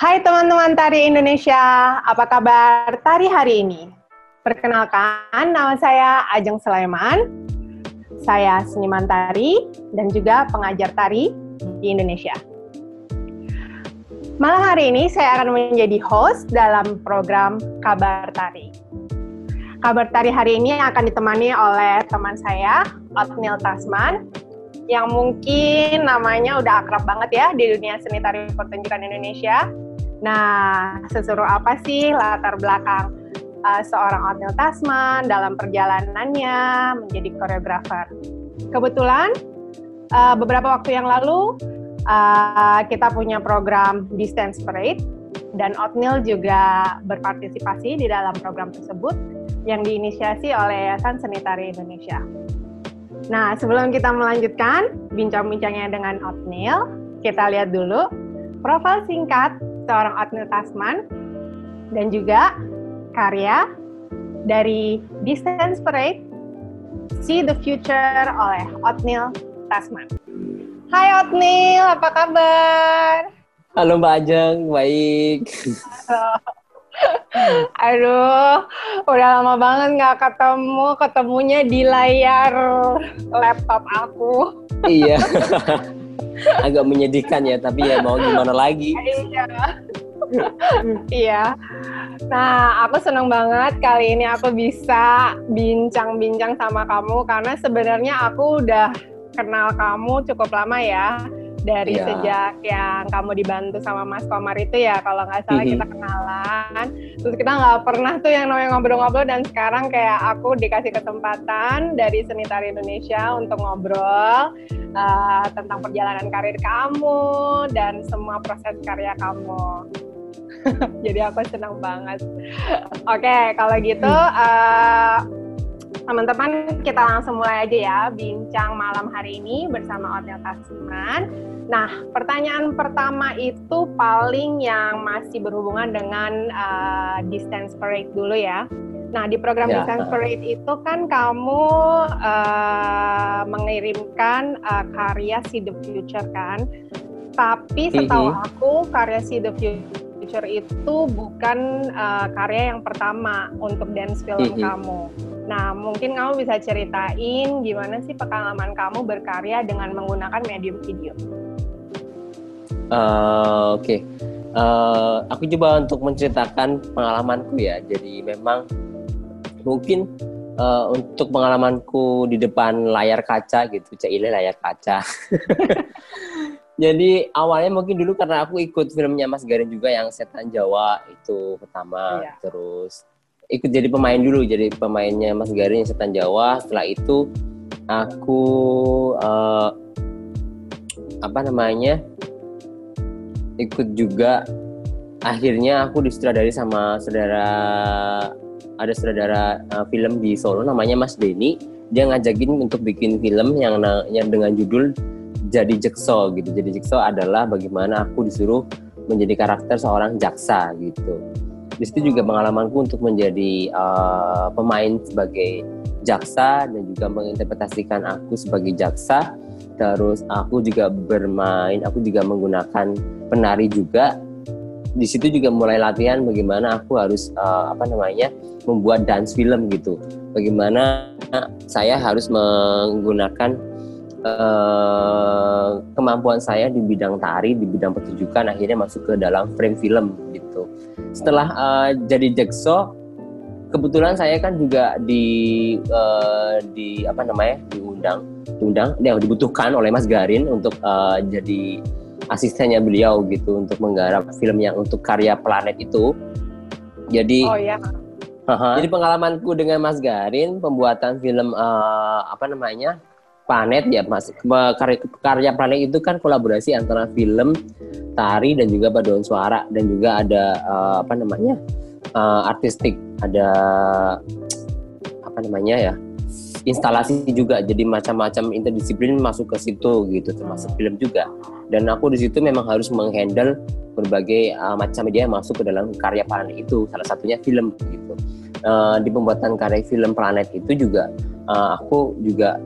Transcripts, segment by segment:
Hai teman-teman Tari Indonesia, apa kabar Tari hari ini? Perkenalkan, nama saya Ajeng Sulaiman. Saya seniman tari dan juga pengajar tari di Indonesia. Malam hari ini saya akan menjadi host dalam program Kabar Tari. Kabar Tari hari ini akan ditemani oleh teman saya, Otnil Tasman, yang mungkin namanya udah akrab banget ya di dunia seni tari pertunjukan Indonesia. Nah, sesuruh apa sih latar belakang uh, seorang Otnil Tasman dalam perjalanannya menjadi koreografer? Kebetulan uh, beberapa waktu yang lalu uh, kita punya program Distance Parade dan Otnil juga berpartisipasi di dalam program tersebut yang diinisiasi oleh Yayasan Seni Tari Indonesia. Nah, sebelum kita melanjutkan bincang-bincangnya dengan Otnil, kita lihat dulu profil singkat seorang Otnil Tasman dan juga karya dari Distance Parade See the Future oleh Otnil Tasman. Hai Otnil, apa kabar? Halo Mbak Ajeng, baik. Halo. Aduh, udah lama banget nggak ketemu, ketemunya di layar laptop aku. iya, agak menyedihkan ya, tapi ya mau gimana lagi. Iya. iya. Nah, aku senang banget kali ini aku bisa bincang-bincang sama kamu karena sebenarnya aku udah kenal kamu cukup lama ya dari yeah. sejak yang kamu dibantu sama Mas Komar itu ya kalau nggak salah mm-hmm. kita kenalan terus kita nggak pernah tuh yang namanya ngobrol-ngobrol dan sekarang kayak aku dikasih kesempatan dari Seni Tari Indonesia untuk ngobrol uh, tentang perjalanan karir kamu dan semua proses karya kamu jadi aku senang banget oke okay, kalau gitu uh, teman-teman kita langsung mulai aja ya bincang malam hari ini bersama Hotel Tasman. Nah, pertanyaan pertama itu paling yang masih berhubungan dengan uh, distance parade dulu ya. Nah, di program ya. distance parade itu kan kamu uh, mengirimkan uh, karya See the Future kan. Tapi setahu aku karya See the Future itu bukan uh, karya yang pertama untuk dance film mm -hmm. kamu. Nah, mungkin kamu bisa ceritain gimana sih pengalaman kamu berkarya dengan menggunakan medium video. Uh, Oke, okay. uh, aku coba untuk menceritakan pengalamanku ya. Jadi memang mungkin uh, untuk pengalamanku di depan layar kaca gitu, Cile layar kaca. Jadi awalnya mungkin dulu karena aku ikut filmnya Mas Garin juga yang Setan Jawa itu pertama, iya. terus ikut jadi pemain dulu, jadi pemainnya Mas Garin yang Setan Jawa. Setelah itu aku uh, apa namanya ikut juga. Akhirnya aku disutradari sama saudara ada saudara uh, film di Solo namanya Mas Denny. Dia ngajakin untuk bikin film yang yang dengan judul jadi Jekso gitu. Jadi Jekso adalah bagaimana aku disuruh menjadi karakter seorang jaksa gitu di situ juga pengalamanku untuk menjadi uh, pemain sebagai jaksa dan juga menginterpretasikan aku sebagai jaksa. Terus aku juga bermain aku juga menggunakan penari juga. Di situ juga mulai latihan bagaimana aku harus uh, apa namanya membuat dance film gitu. Bagaimana saya harus menggunakan uh, kemampuan saya di bidang tari di bidang pertunjukan akhirnya masuk ke dalam frame film gitu setelah uh, jadi Jekso kebetulan saya kan juga di uh, di apa namanya diundang diundang yang dibutuhkan oleh Mas Garin untuk uh, jadi asistennya beliau gitu untuk menggarap film yang untuk karya planet itu. Jadi oh ya uh, jadi pengalamanku dengan Mas Garin pembuatan film uh, apa namanya planet ya mas. Karya, karya planet itu kan kolaborasi antara film tari dan juga paduan suara. Dan juga ada uh, apa namanya uh, artistik, ada apa namanya ya instalasi juga. Jadi macam-macam interdisiplin masuk ke situ gitu. Termasuk film juga. Dan aku di situ memang harus menghandle berbagai uh, macam media yang masuk ke dalam karya planet itu. Salah satunya film gitu. Uh, di pembuatan karya film planet itu juga uh, aku juga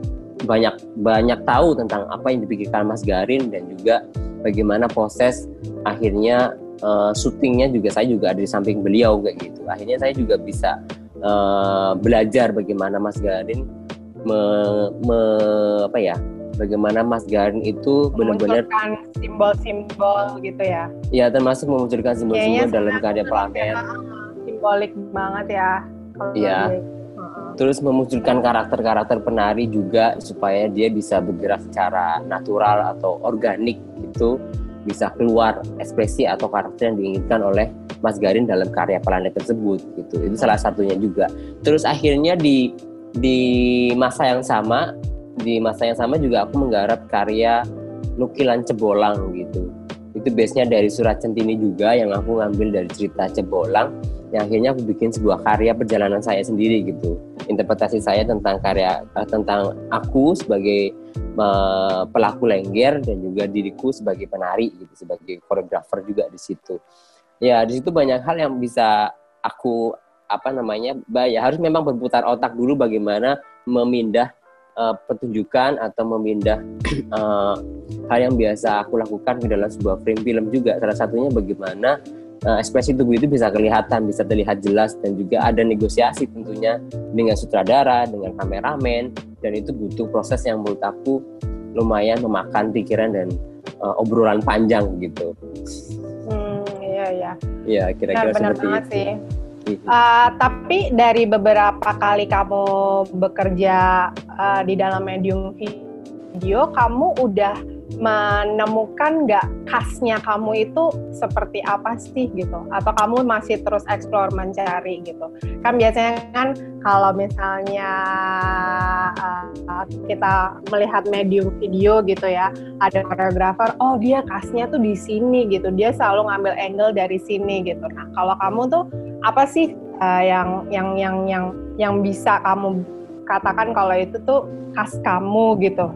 banyak banyak tahu tentang apa yang dipikirkan Mas Garin dan juga bagaimana proses akhirnya uh, syutingnya juga saya juga ada di samping beliau kayak gitu. Akhirnya saya juga bisa uh, belajar bagaimana Mas Garin me, me, apa ya bagaimana Mas Garin itu benar-benar simbol-simbol gitu ya? Ya termasuk memunculkan simbol-simbol dalam karya Planet simbolik banget ya iya terus memunculkan karakter-karakter penari juga supaya dia bisa bergerak secara natural atau organik gitu. Bisa keluar ekspresi atau karakter yang diinginkan oleh Mas Garin dalam karya planet tersebut gitu. Itu salah satunya juga. Terus akhirnya di di masa yang sama di masa yang sama juga aku menggarap karya nukilan cebolang gitu. Itu base nya dari surat centini juga yang aku ngambil dari cerita cebolang yang akhirnya aku bikin sebuah karya perjalanan saya sendiri gitu. Interpretasi saya tentang karya uh, tentang aku sebagai uh, pelaku lengger dan juga diriku sebagai penari gitu sebagai koreografer juga di situ. Ya di situ banyak hal yang bisa aku apa namanya ya harus memang berputar otak dulu bagaimana memindah uh, pertunjukan atau memindah uh, hal yang biasa aku lakukan ke dalam sebuah frame film juga. Salah satunya bagaimana uh, ekspresi tubuh itu bisa kelihatan, bisa terlihat jelas dan juga ada negosiasi tentunya dengan sutradara, dengan kameramen dan itu butuh proses yang menurut aku lumayan memakan pikiran dan uh, obrolan panjang gitu. Hmm, iya iya. Iya kira-kira seperti itu. Sih. Uh, tapi dari beberapa kali kamu bekerja uh, di dalam medium video, kamu udah menemukan nggak khasnya kamu itu seperti apa sih gitu? Atau kamu masih terus explore mencari gitu? Kan biasanya kan kalau misalnya uh, kita melihat medium video gitu ya ada koreografer oh dia khasnya tuh di sini gitu. Dia selalu ngambil angle dari sini gitu. Nah kalau kamu tuh apa sih uh, yang yang yang yang yang bisa kamu katakan kalau itu tuh khas kamu gitu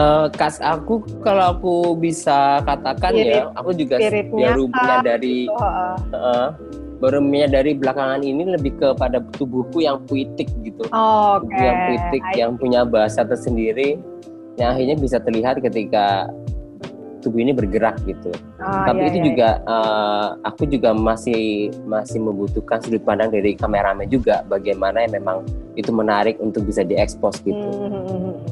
Uh, kas aku kalau aku bisa katakan Spirit, ya, aku juga baru menyadari gitu, uh, baru menyadari belakangan ini lebih kepada tubuhku yang puitik gitu, oh, okay. yang puitik, I... yang punya bahasa tersendiri, yang akhirnya bisa terlihat ketika tubuh ini bergerak gitu. Oh, Tapi iya, itu iya. juga uh, aku juga masih masih membutuhkan sudut pandang dari kameramen juga, bagaimana yang memang itu menarik untuk bisa diekspos gitu. Mm -hmm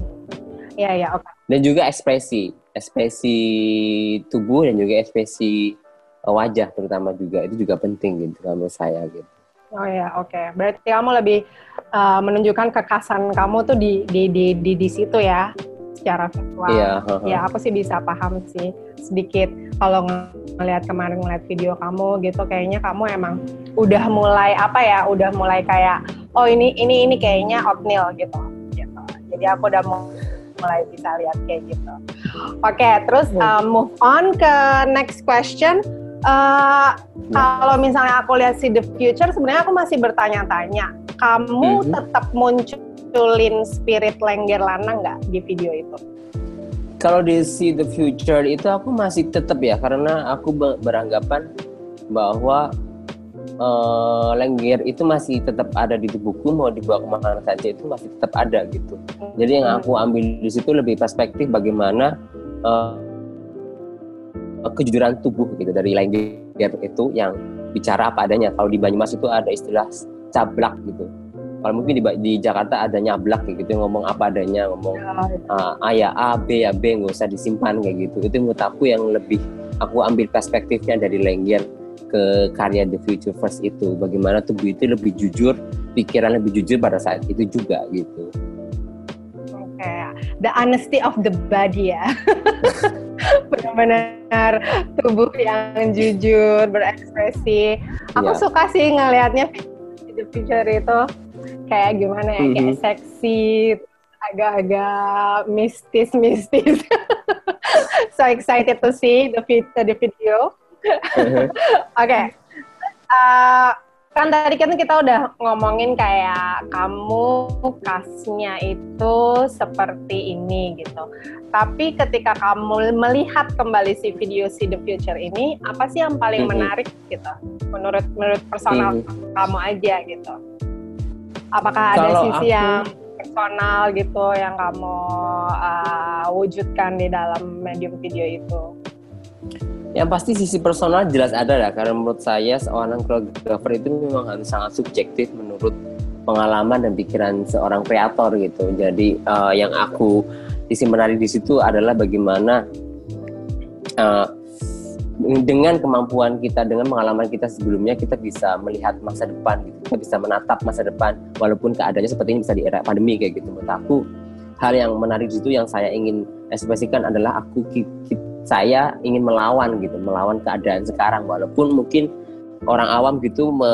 Iya, ya, oke. Okay. Dan juga ekspresi, ekspresi tubuh dan juga ekspresi uh, wajah terutama juga itu juga penting gitu menurut saya gitu. Oh ya, oke. Okay. Berarti kamu lebih uh, menunjukkan kekasan kamu tuh di di di di, di situ ya secara visual. Iya. Uh, ya, aku sih bisa paham sih sedikit kalau ngelihat kemarin ngeliat video kamu gitu kayaknya kamu emang udah mulai apa ya, udah mulai kayak oh ini ini ini kayaknya oatmeal gitu. gitu. Jadi aku udah mau mulai bisa lihat kayak gitu. Oke, okay, terus uh, move on ke next question. Uh, kalau misalnya aku lihat si The Future, sebenarnya aku masih bertanya-tanya. Kamu mm-hmm. tetap munculin spirit Lengger Lana nggak di video itu? Kalau di See the Future itu aku masih tetap ya, karena aku beranggapan bahwa uh, lengger itu masih tetap ada di tubuhku mau dibawa ke mana saja itu masih tetap ada gitu. Jadi yang aku ambil di situ lebih perspektif bagaimana uh, kejujuran tubuh gitu dari lengger itu yang bicara apa adanya. Kalau di Banyumas itu ada istilah cablak gitu. Kalau mungkin di, di Jakarta ada nyablak kayak gitu ngomong apa adanya ngomong uh, A ya A B ya B nggak usah disimpan kayak gitu. Itu menurut aku yang lebih aku ambil perspektifnya dari lengger ke karya The Future First itu bagaimana tubuh itu lebih jujur pikiran lebih jujur pada saat itu juga gitu oke okay. the honesty of the body ya benar-benar tubuh yang jujur berekspresi aku yeah. suka sih ngelihatnya The Future itu kayak gimana ya mm -hmm. kayak mm-hmm. seksi agak-agak mistis-mistis so excited to see the, the video. Okay. Uh, eh, kan tadi kan kita udah ngomongin kayak kamu kasnya itu seperti ini gitu. Tapi ketika kamu melihat kembali si video si The Future ini, apa sih yang paling mm-hmm. menarik gitu? Menurut menurut personal mm-hmm. kamu aja gitu. Apakah ada Kalau sisi aku... yang personal gitu yang kamu uh, wujudkan di dalam medium video itu? Yang pasti sisi personal jelas ada lah karena menurut saya seorang koreografer itu memang harus sangat subjektif menurut pengalaman dan pikiran seorang kreator gitu. Jadi uh, yang aku sisi menarik di situ adalah bagaimana uh, dengan kemampuan kita dengan pengalaman kita sebelumnya kita bisa melihat masa depan gitu. Kita bisa menatap masa depan walaupun keadaannya seperti ini bisa di era pandemi kayak gitu. Menurut aku hal yang menarik di situ yang saya ingin ekspresikan adalah aku saya ingin melawan gitu, melawan keadaan sekarang walaupun mungkin orang awam gitu me,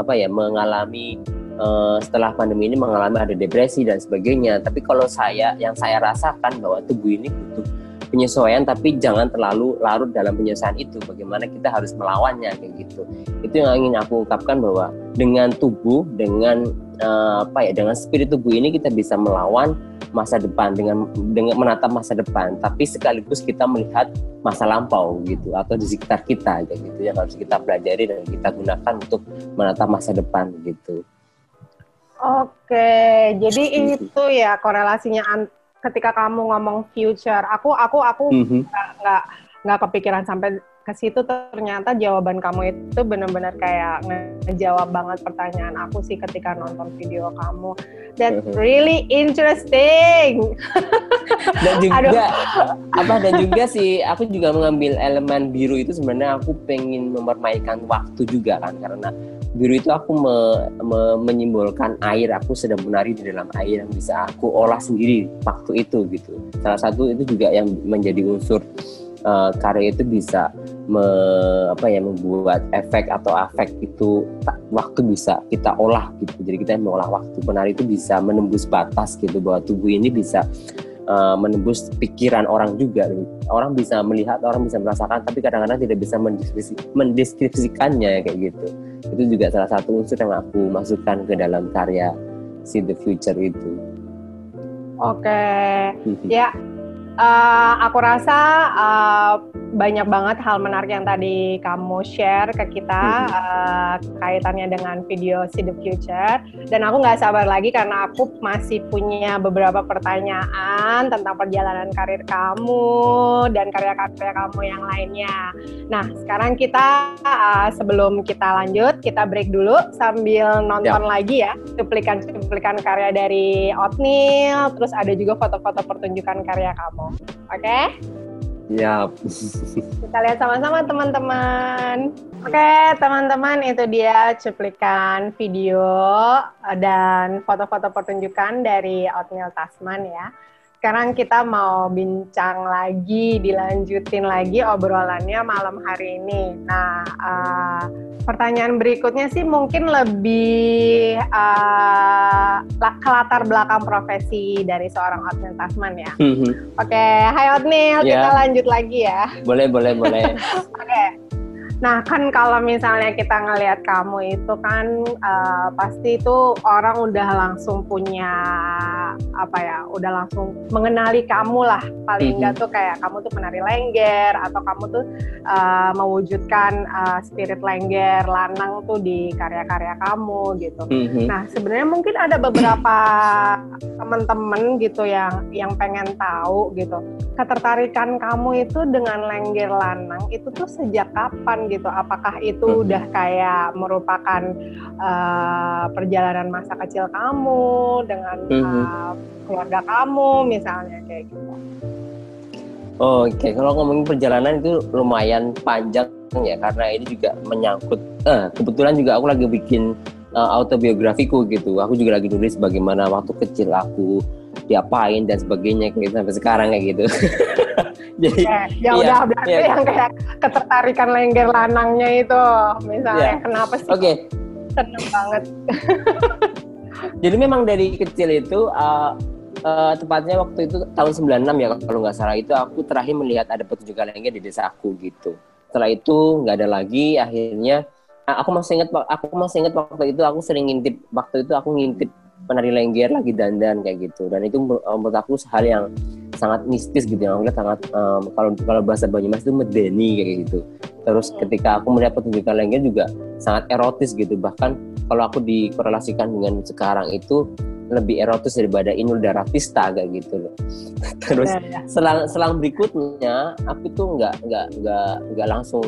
apa ya mengalami uh, setelah pandemi ini mengalami ada depresi dan sebagainya. Tapi kalau saya yang saya rasakan bahwa tubuh ini butuh penyesuaian tapi jangan terlalu larut dalam penyesuaian itu. Bagaimana kita harus melawannya kayak gitu. Itu yang ingin aku ungkapkan bahwa dengan tubuh, dengan uh, apa ya, dengan spirit tubuh ini kita bisa melawan masa depan dengan dengan menatap masa depan tapi sekaligus kita melihat masa lampau gitu atau di sekitar kita gitu yang harus kita pelajari dan kita gunakan untuk menatap masa depan gitu. Oke, jadi itu ya korelasinya ketika kamu ngomong future. Aku aku aku mm -hmm. nggak nggak kepikiran sampai ke situ ternyata jawaban kamu itu benar-benar kayak ngejawab banget pertanyaan aku sih ketika nonton video kamu. That really interesting. dan juga Aduh. apa dan juga sih aku juga mengambil elemen biru itu sebenarnya aku pengen mempermainkan waktu juga kan karena biru itu aku me, me, menyimbolkan air. Aku sedang menari di dalam air yang bisa aku olah sendiri waktu itu gitu. Salah satu itu juga yang menjadi unsur uh, karya itu bisa me, apa ya membuat efek atau afek itu waktu bisa kita olah gitu. Jadi kita mengolah waktu. Penari itu bisa menembus batas gitu bahwa tubuh ini bisa uh, menembus pikiran orang juga. Orang bisa melihat orang bisa merasakan tapi kadang-kadang tidak bisa mendeskripsi, mendeskripsikannya kayak gitu itu juga salah satu unsur yang aku masukkan ke dalam karya See the Future itu oke okay. ya uh, aku rasa uh, banyak banget hal menarik yang tadi kamu share ke kita uh, kaitannya dengan video See the Future dan aku nggak sabar lagi karena aku masih punya beberapa pertanyaan tentang perjalanan karir kamu dan karya-karya kamu yang lainnya. Nah sekarang kita uh, sebelum kita lanjut kita break dulu sambil nonton ya. lagi ya cuplikan-cuplikan karya dari Otnil terus ada juga foto-foto pertunjukan karya kamu. Oke? Okay? Yap. Kita lihat sama-sama teman-teman. Oke, teman-teman itu dia cuplikan video dan foto-foto pertunjukan dari Outmill Tasman ya sekarang kita mau bincang lagi, dilanjutin lagi obrolannya malam hari ini. Nah, uh, pertanyaan berikutnya sih mungkin lebih uh, ke latar belakang profesi dari seorang Otnil Tasman ya. Mm-hmm. Oke, okay. Hai Otnil, yeah. kita lanjut lagi ya. Boleh, boleh, boleh. Oke. okay. Nah kan kalau misalnya kita ngelihat kamu itu kan uh, pasti itu orang udah langsung punya apa ya, udah langsung mengenali kamu lah paling enggak mm -hmm. tuh kayak kamu tuh penari lengger atau kamu tuh uh, mewujudkan uh, spirit lengger lanang tuh di karya-karya kamu gitu. Mm -hmm. Nah sebenarnya mungkin ada beberapa teman-teman gitu yang yang pengen tahu gitu ketertarikan kamu itu dengan lengger lanang itu tuh sejak kapan gitu apakah itu hmm. udah kayak merupakan uh, perjalanan masa kecil kamu dengan hmm. uh, keluarga kamu misalnya kayak gitu oh, Oke, kalau ngomongin perjalanan itu lumayan panjang ya karena ini juga menyangkut. Eh, kebetulan juga aku lagi bikin uh, autobiografiku gitu. Aku juga lagi nulis bagaimana waktu kecil aku diapain dan sebagainya kayak gitu sampai sekarang kayak gitu. Jadi ya, ya iya, udah berarti ya. yang kayak ketertarikan lengger lanangnya itu misalnya ya. kenapa sih? Oke. Okay. Seneng banget. Jadi memang dari kecil itu uh, uh, tepatnya waktu itu tahun 96 ya kalau nggak salah. Itu aku terakhir melihat ada pertunjukan lengger di desa aku gitu. Setelah itu nggak ada lagi akhirnya aku masih ingat aku masih ingat waktu itu aku sering ngintip waktu itu aku ngintip penari lengger lagi dandan kayak gitu. Dan itu menurut aku hal yang sangat mistis gitu yang aku lihat sangat um, kalau kalau bahasa Banyumas itu medeni kayak gitu. Terus ketika aku melihat pertunjukan lengger juga sangat erotis gitu bahkan kalau aku dikorelasikan dengan sekarang itu lebih erotis daripada Inul Daratista kayak gitu loh. Terus ya, ya. selang selang berikutnya aku tuh nggak nggak nggak nggak langsung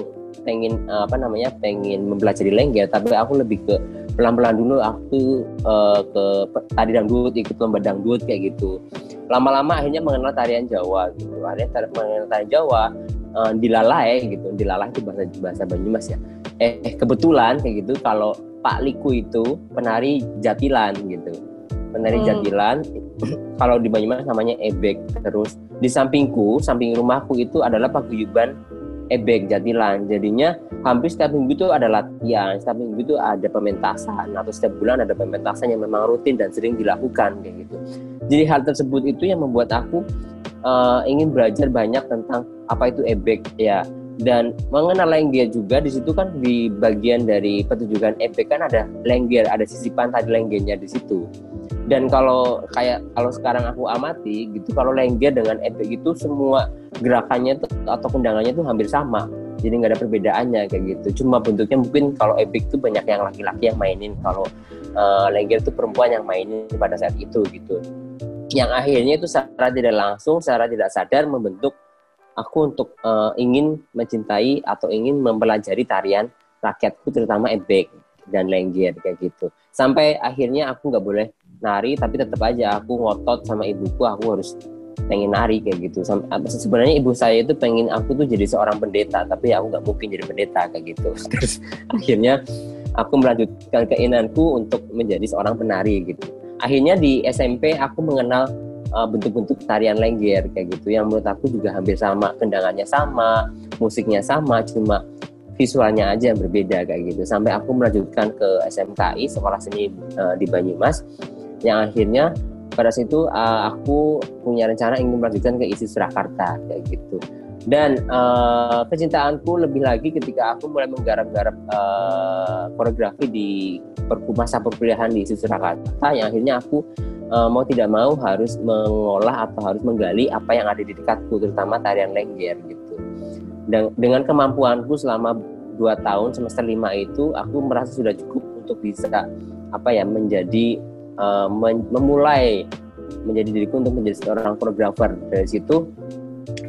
pengen apa namanya pengen mempelajari lengger tapi aku lebih ke pelan-pelan dulu. Aku uh, ke tari dangdut ikut lomba dangdut kayak gitu. Lama-lama akhirnya mengenal tarian Jawa gitu. Akhirnya mengenal tarian Jawa uh, dilalai gitu. Dilalai itu bahasa bahasa Banyumas ya. Eh, eh kebetulan kayak gitu kalau Pak Liku itu penari jatilan gitu. Penari hmm. jatilan kalau di Banyumas namanya ebek terus. Di sampingku samping rumahku itu adalah paguyuban ebek jatilan. Jadinya hampir setiap minggu itu ada latihan setiap minggu itu ada pementasan. Atau setiap bulan ada pementasan yang memang rutin dan sering dilakukan kayak gitu. Jadi hal tersebut itu yang membuat aku uh, ingin belajar banyak tentang apa itu ebek. Ya dan mengenal lengger juga di situ kan di bagian dari pertunjukan ebek kan ada lengger ada sisipan tadi lenggernya di situ. Dan kalau kayak kalau sekarang aku amati gitu kalau lengger dengan ebek itu semua gerakannya tuh, atau kendangannya tuh hampir sama. Jadi nggak ada perbedaannya kayak gitu. Cuma bentuknya mungkin kalau ebek tuh banyak yang laki-laki yang mainin kalau uh, lengger tuh perempuan yang mainin pada saat itu gitu. Yang akhirnya itu secara tidak langsung secara tidak sadar membentuk aku untuk uh, ingin mencintai atau ingin mempelajari tarian rakyatku terutama ebek dan lengger kayak gitu. Sampai akhirnya aku nggak boleh nari tapi tetap aja aku ngotot sama ibuku aku harus pengen nari kayak gitu. Sebenarnya ibu saya itu pengen aku tuh jadi seorang pendeta tapi aku nggak mungkin jadi pendeta kayak gitu. Terus akhirnya aku melanjutkan keinginanku untuk menjadi seorang penari gitu. Akhirnya di SMP aku mengenal bentuk-bentuk tarian lengger kayak gitu. Yang menurut aku juga hampir sama kendangannya sama musiknya sama cuma visualnya aja yang berbeda kayak gitu. Sampai aku melanjutkan ke SMKI sekolah seni uh, di Banyumas. Yang akhirnya pada situ uh, aku punya rencana ingin melanjutkan ke isi Surakarta kayak gitu dan uh, kecintaanku lebih lagi ketika aku mulai menggarap-garap uh, koreografi di masa perkuliahan di Surakarta yang akhirnya aku uh, mau tidak mau harus mengolah atau harus menggali apa yang ada di dekatku terutama tarian lengger gitu. Dan dengan kemampuanku selama dua tahun semester lima itu aku merasa sudah cukup untuk bisa apa ya menjadi uh, memulai menjadi diriku untuk menjadi seorang koreografer. Dari situ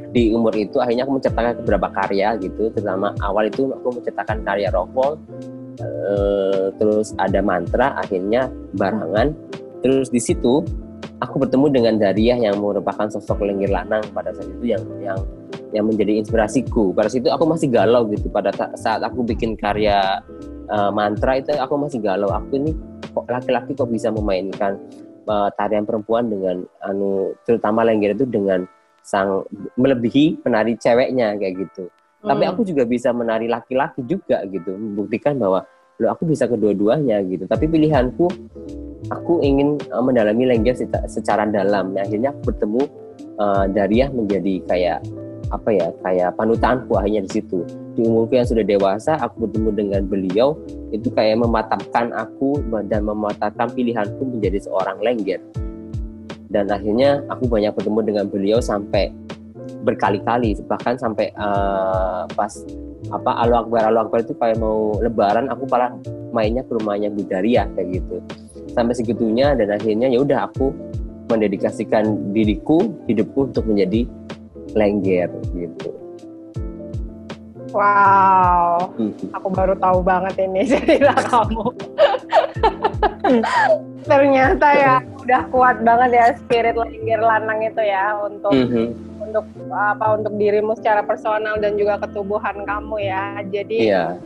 di umur itu akhirnya aku menciptakan beberapa karya gitu. Terutama awal itu aku menciptakan karya rockfall uh, terus ada mantra akhirnya barangan. Terus di situ aku bertemu dengan Dariah yang merupakan sosok lenggir lanang pada saat itu yang yang yang menjadi inspirasiku. Pada situ aku masih galau gitu. Pada saat aku bikin karya uh, mantra itu aku masih galau. Aku ini kok laki-laki kok bisa memainkan uh, tarian perempuan dengan anu terutama lenggir itu dengan sang melebihi penari ceweknya kayak gitu. Hmm. tapi aku juga bisa menari laki-laki juga gitu. Membuktikan bahwa lo aku bisa kedua-duanya gitu. Tapi pilihanku aku ingin uh, mendalami lengger secara, dalam. Nah, akhirnya aku bertemu uh, Dariah menjadi kayak apa ya kayak panutanku akhirnya di situ. Di umurku yang sudah dewasa aku bertemu dengan beliau itu kayak mematapkan aku dan mematapkan pilihanku menjadi seorang lengger dan akhirnya aku banyak bertemu dengan beliau sampai berkali-kali bahkan sampai uh, pas apa alu akbar alu akbar itu kayak mau lebaran aku malah mainnya ke rumahnya Budaria kayak gitu sampai segitunya dan akhirnya ya udah aku mendedikasikan diriku hidupku untuk menjadi lengger gitu. Wow, hmm. aku baru tahu banget ini cerita kamu. Ternyata ya udah kuat banget ya spirit lengger lanang itu ya untuk mm -hmm. untuk apa untuk dirimu secara personal dan juga ketubuhan kamu ya. Jadi yeah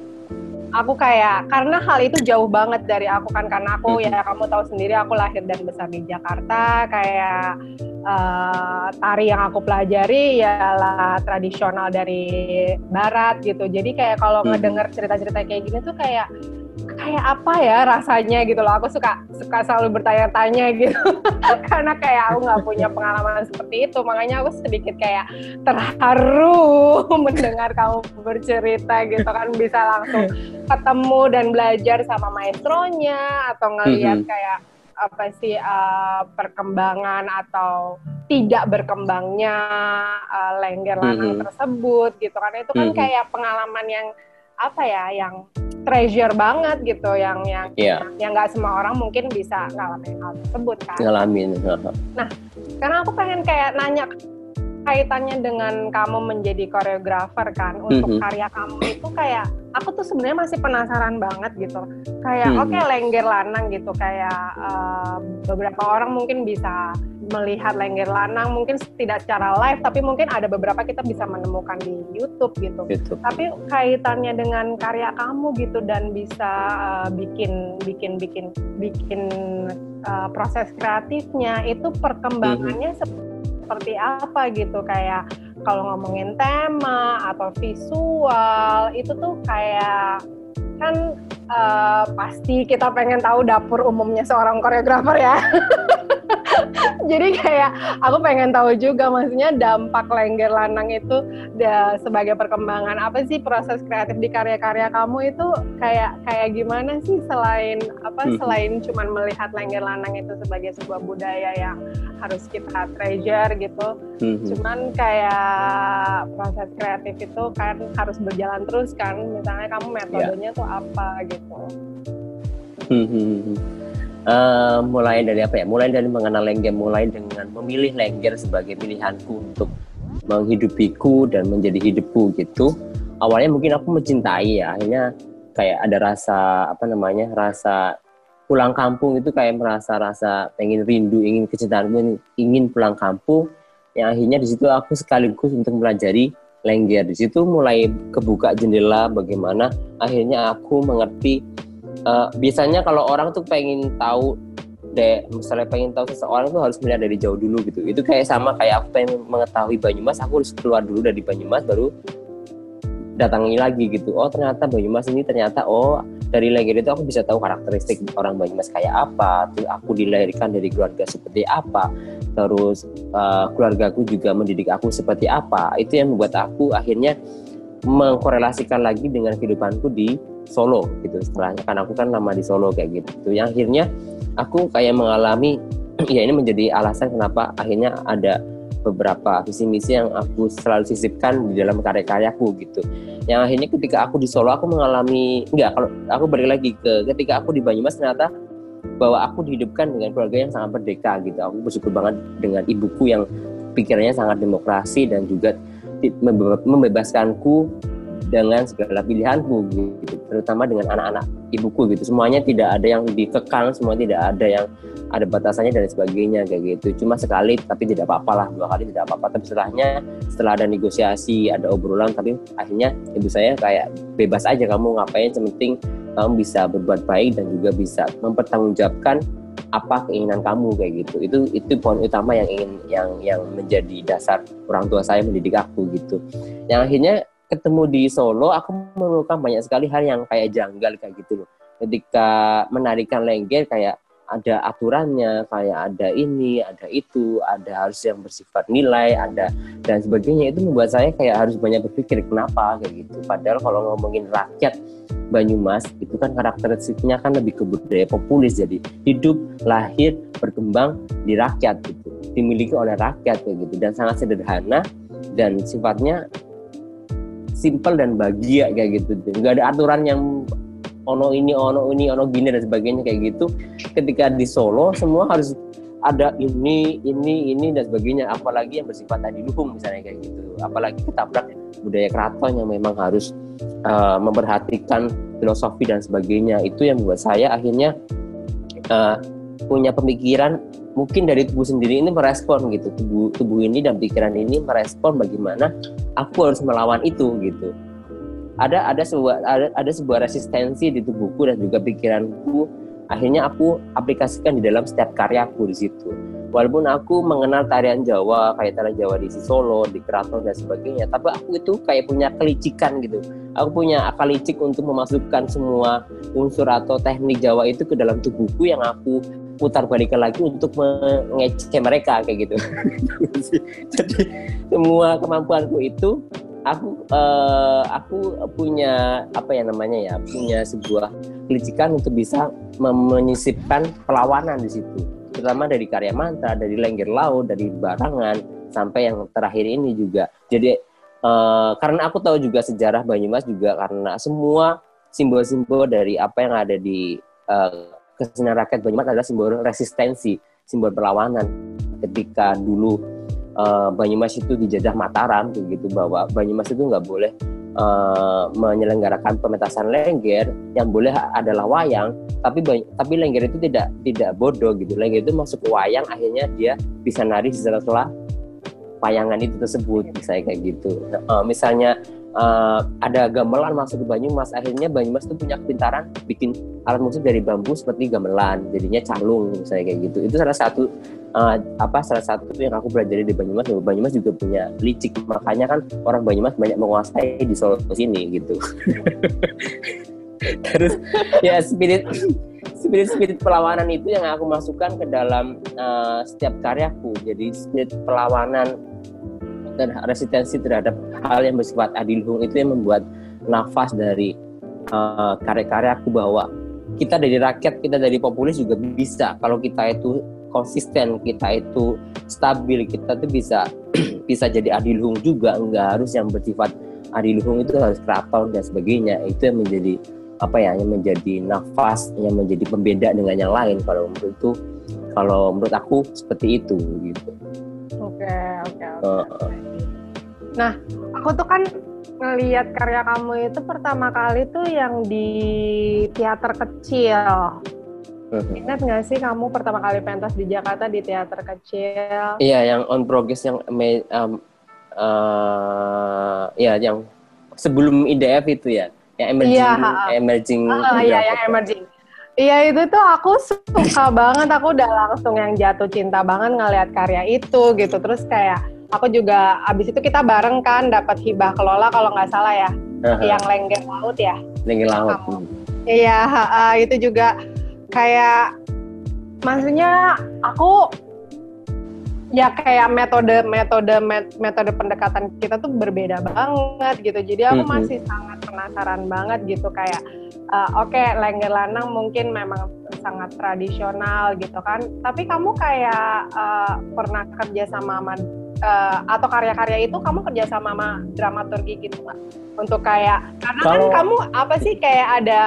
aku kayak karena hal itu jauh banget dari aku kan karena aku hmm. ya kamu tahu sendiri aku lahir dan besar di Jakarta kayak uh, tari yang aku pelajari ialah tradisional dari barat gitu jadi kayak kalau hmm. ngedenger cerita-cerita kayak gini tuh kayak kayak apa ya rasanya gitu loh aku suka suka selalu bertanya-tanya gitu karena kayak aku nggak punya pengalaman seperti itu makanya aku sedikit kayak terharu mendengar kamu bercerita gitu kan bisa langsung ketemu dan belajar sama maestronya atau ngelihat mm -hmm. kayak apa sih uh, perkembangan atau tidak berkembangnya uh, lengger lanang mm -hmm. tersebut gitu kan itu kan mm -hmm. kayak pengalaman yang apa ya yang treasure banget gitu yang yang yeah. yang nggak semua orang mungkin bisa ngalamin hal tersebut kan ngalamin nah karena aku pengen kayak nanya kaitannya dengan kamu menjadi koreografer kan untuk mm -hmm. karya kamu itu kayak aku tuh sebenarnya masih penasaran banget gitu kayak mm -hmm. oke okay, lengger lanang gitu kayak uh, beberapa orang mungkin bisa melihat lengger lanang mungkin tidak secara live tapi mungkin ada beberapa kita bisa menemukan di YouTube gitu. YouTube. Tapi kaitannya dengan karya kamu gitu dan bisa uh, bikin bikin bikin bikin uh, proses kreatifnya itu perkembangannya mm -hmm seperti apa gitu kayak kalau ngomongin tema atau visual itu tuh kayak kan uh, pasti kita pengen tahu dapur umumnya seorang koreografer ya. jadi kayak aku pengen tahu juga maksudnya dampak lengger lanang itu da, sebagai perkembangan apa sih proses kreatif di karya-karya kamu itu kayak kayak gimana sih selain apa hmm. selain cuman melihat lengger lanang itu sebagai sebuah budaya yang harus kita treasure gitu hmm. cuman kayak proses kreatif itu kan harus berjalan terus kan misalnya kamu metodenya yeah. tuh apa gitu hmm. Uh, mulai dari apa ya? Mulai dari mengenal lengger mulai dengan memilih lengger sebagai pilihanku untuk menghidupiku dan menjadi hidupku gitu. Awalnya mungkin aku mencintai ya akhirnya kayak ada rasa apa namanya rasa pulang kampung itu kayak merasa rasa pengen rindu ingin kecintaanku ingin pulang kampung. Yang akhirnya di situ aku sekaligus untuk mempelajari lengger di situ mulai kebuka jendela bagaimana akhirnya aku mengerti uh, biasanya kalau orang tuh pengen tahu deh misalnya pengen tahu seseorang tuh harus melihat dari jauh dulu gitu. Itu kayak sama kayak aku pengen mengetahui Banyumas aku harus keluar dulu dari Banyumas baru datangi lagi gitu. Oh ternyata Banyumas ini ternyata oh dari legend itu aku bisa tahu karakteristik orang Banyumas kayak apa terus aku dilahirkan dari keluarga seperti apa terus uh, keluargaku juga mendidik aku seperti apa. Itu yang membuat aku akhirnya mengkorelasikan lagi dengan kehidupanku di Solo gitu setelahnya kan aku kan lama di Solo kayak gitu yang akhirnya aku kayak mengalami ya ini menjadi alasan kenapa akhirnya ada beberapa visi misi yang aku selalu sisipkan di dalam karya-karyaku gitu. Yang akhirnya ketika aku di Solo aku mengalami enggak kalau aku balik lagi ke ketika aku di Banyumas ternyata bahwa aku dihidupkan dengan keluarga yang sangat merdeka gitu. Aku bersyukur banget dengan ibuku yang pikirannya sangat demokrasi dan juga membebaskanku dengan segala pilihanku gitu terutama dengan anak-anak ibuku gitu. Semuanya tidak ada yang dikekang semua tidak ada yang ada batasannya dan sebagainya kayak gitu. Cuma sekali tapi tidak apa-apa lah dua kali tidak apa-apa. Tapi setelahnya setelah ada negosiasi ada obrolan tapi akhirnya ibu saya kayak bebas aja kamu ngapain sementing kamu bisa berbuat baik dan juga bisa mempertanggungjawabkan apa keinginan kamu kayak gitu. Itu itu poin utama yang ingin yang yang menjadi dasar orang tua saya mendidik aku gitu. Yang akhirnya ketemu di Solo aku menemukan banyak sekali hal yang kayak janggal kayak gitu loh. Ketika menarikan lengger kayak ada aturannya kayak ada ini ada itu ada harus yang bersifat nilai ada dan sebagainya. Itu membuat saya kayak harus banyak berpikir kenapa kayak gitu. Padahal kalau ngomongin rakyat Banyumas itu kan karakteristiknya kan lebih ke budaya populis. Jadi hidup lahir berkembang di rakyat gitu. Dimiliki oleh rakyat kayak gitu. Dan sangat sederhana dan sifatnya simple dan bahagia kayak gitu. Nggak ada aturan yang ono ini ono ini ono gini dan sebagainya kayak gitu. Ketika di Solo semua harus ada ini ini ini dan sebagainya. Apalagi yang bersifat tadi dukung misalnya kayak gitu. Apalagi ketabrak budaya keraton yang memang harus uh, memperhatikan filosofi dan sebagainya. Itu yang membuat saya akhirnya uh, punya pemikiran mungkin dari tubuh sendiri ini merespon gitu. Tubuh tubuh ini dan pikiran ini merespon bagaimana aku harus melawan itu gitu. Ada ada sebuah ada, ada sebuah resistensi di tubuhku dan juga pikiranku. Akhirnya aku aplikasikan di dalam setiap karyaku di situ walaupun aku mengenal tarian Jawa kayak tarian Jawa di Solo di Keraton dan sebagainya. Tapi aku itu kayak punya kelicikan gitu. Aku punya akal licik untuk memasukkan semua unsur atau teknik Jawa itu ke dalam tubuhku yang aku putar balikan lagi untuk mengecek mereka kayak gitu. Jadi semua kemampuanku itu aku uh, aku punya apa ya namanya ya punya sebuah kelicikan untuk bisa menyisipkan perlawanan di situ terutama dari karya mantra dari lengger laut dari barangan sampai yang terakhir ini juga jadi uh, karena aku tahu juga sejarah Banyumas juga karena semua simbol-simbol dari apa yang ada di uh, kesenian rakyat Banyumas adalah simbol resistensi, simbol perlawanan. Ketika dulu uh, Banyumas itu dijajah Mataram, begitu bahwa Banyumas itu nggak boleh uh, menyelenggarakan pementasan lengger, yang boleh adalah wayang. Tapi tapi lengger itu tidak tidak bodoh gitu. Lengger itu masuk ke wayang, akhirnya dia bisa nari sela-sela wayangan itu tersebut, misalnya kayak gitu. Uh, misalnya uh, ada gamelan masuk ke Banyumas. Akhirnya Banyumas itu punya kepintaran bikin alat musik dari bambu seperti gamelan jadinya calung misalnya kayak gitu. Itu salah satu uh, apa salah satu yang aku belajar di Banyumas. Bahwa Banyumas juga punya licik. Makanya kan orang Banyumas banyak menguasai di Solo sini gitu. Terus ya spirit spirit spirit perlawanan itu yang aku masukkan ke dalam uh, setiap karyaku. Jadi spirit perlawanan dan resistensi terhadap hal yang bersifat adilhung itu yang membuat nafas dari uh, karya-karya aku bahwa kita dari rakyat, kita dari populis juga bisa kalau kita itu konsisten, kita itu stabil, kita tuh bisa bisa jadi adilhung juga, enggak harus yang bersifat adilhung itu harus keraton dan sebagainya. Itu yang menjadi apa ya, yang menjadi nafas, yang menjadi pembeda dengan yang lain. Kalau menurut itu, kalau menurut aku seperti itu gitu. Oke, oke, oke. Nah, aku tuh kan ngelihat karya kamu itu pertama kali tuh yang di teater kecil. Ingat nggak sih kamu pertama kali pentas di Jakarta di teater kecil? Iya, yang on progress yang um, uh, ya yang sebelum IDF itu ya, yang emerging, iya, emerging. Ah, iya, yang emerging. Iya itu tuh aku suka banget, aku udah langsung yang jatuh cinta banget ngeliat karya itu gitu. Terus kayak aku juga abis itu kita bareng kan dapat hibah kelola kalau nggak salah ya, uh-huh. yang lengger laut ya. Lengger laut. Iya, uh, itu juga kayak maksudnya aku ya kayak metode metode metode pendekatan kita tuh berbeda banget gitu. Jadi aku masih sangat penasaran banget gitu kayak uh, oke okay, lengger lanang mungkin memang sangat tradisional gitu kan. Tapi kamu kayak uh, pernah kerja sama sama uh, atau karya-karya itu kamu kerja sama sama dramaturgi gitu nggak? Untuk kayak karena kan Kalau... kan kamu apa sih kayak ada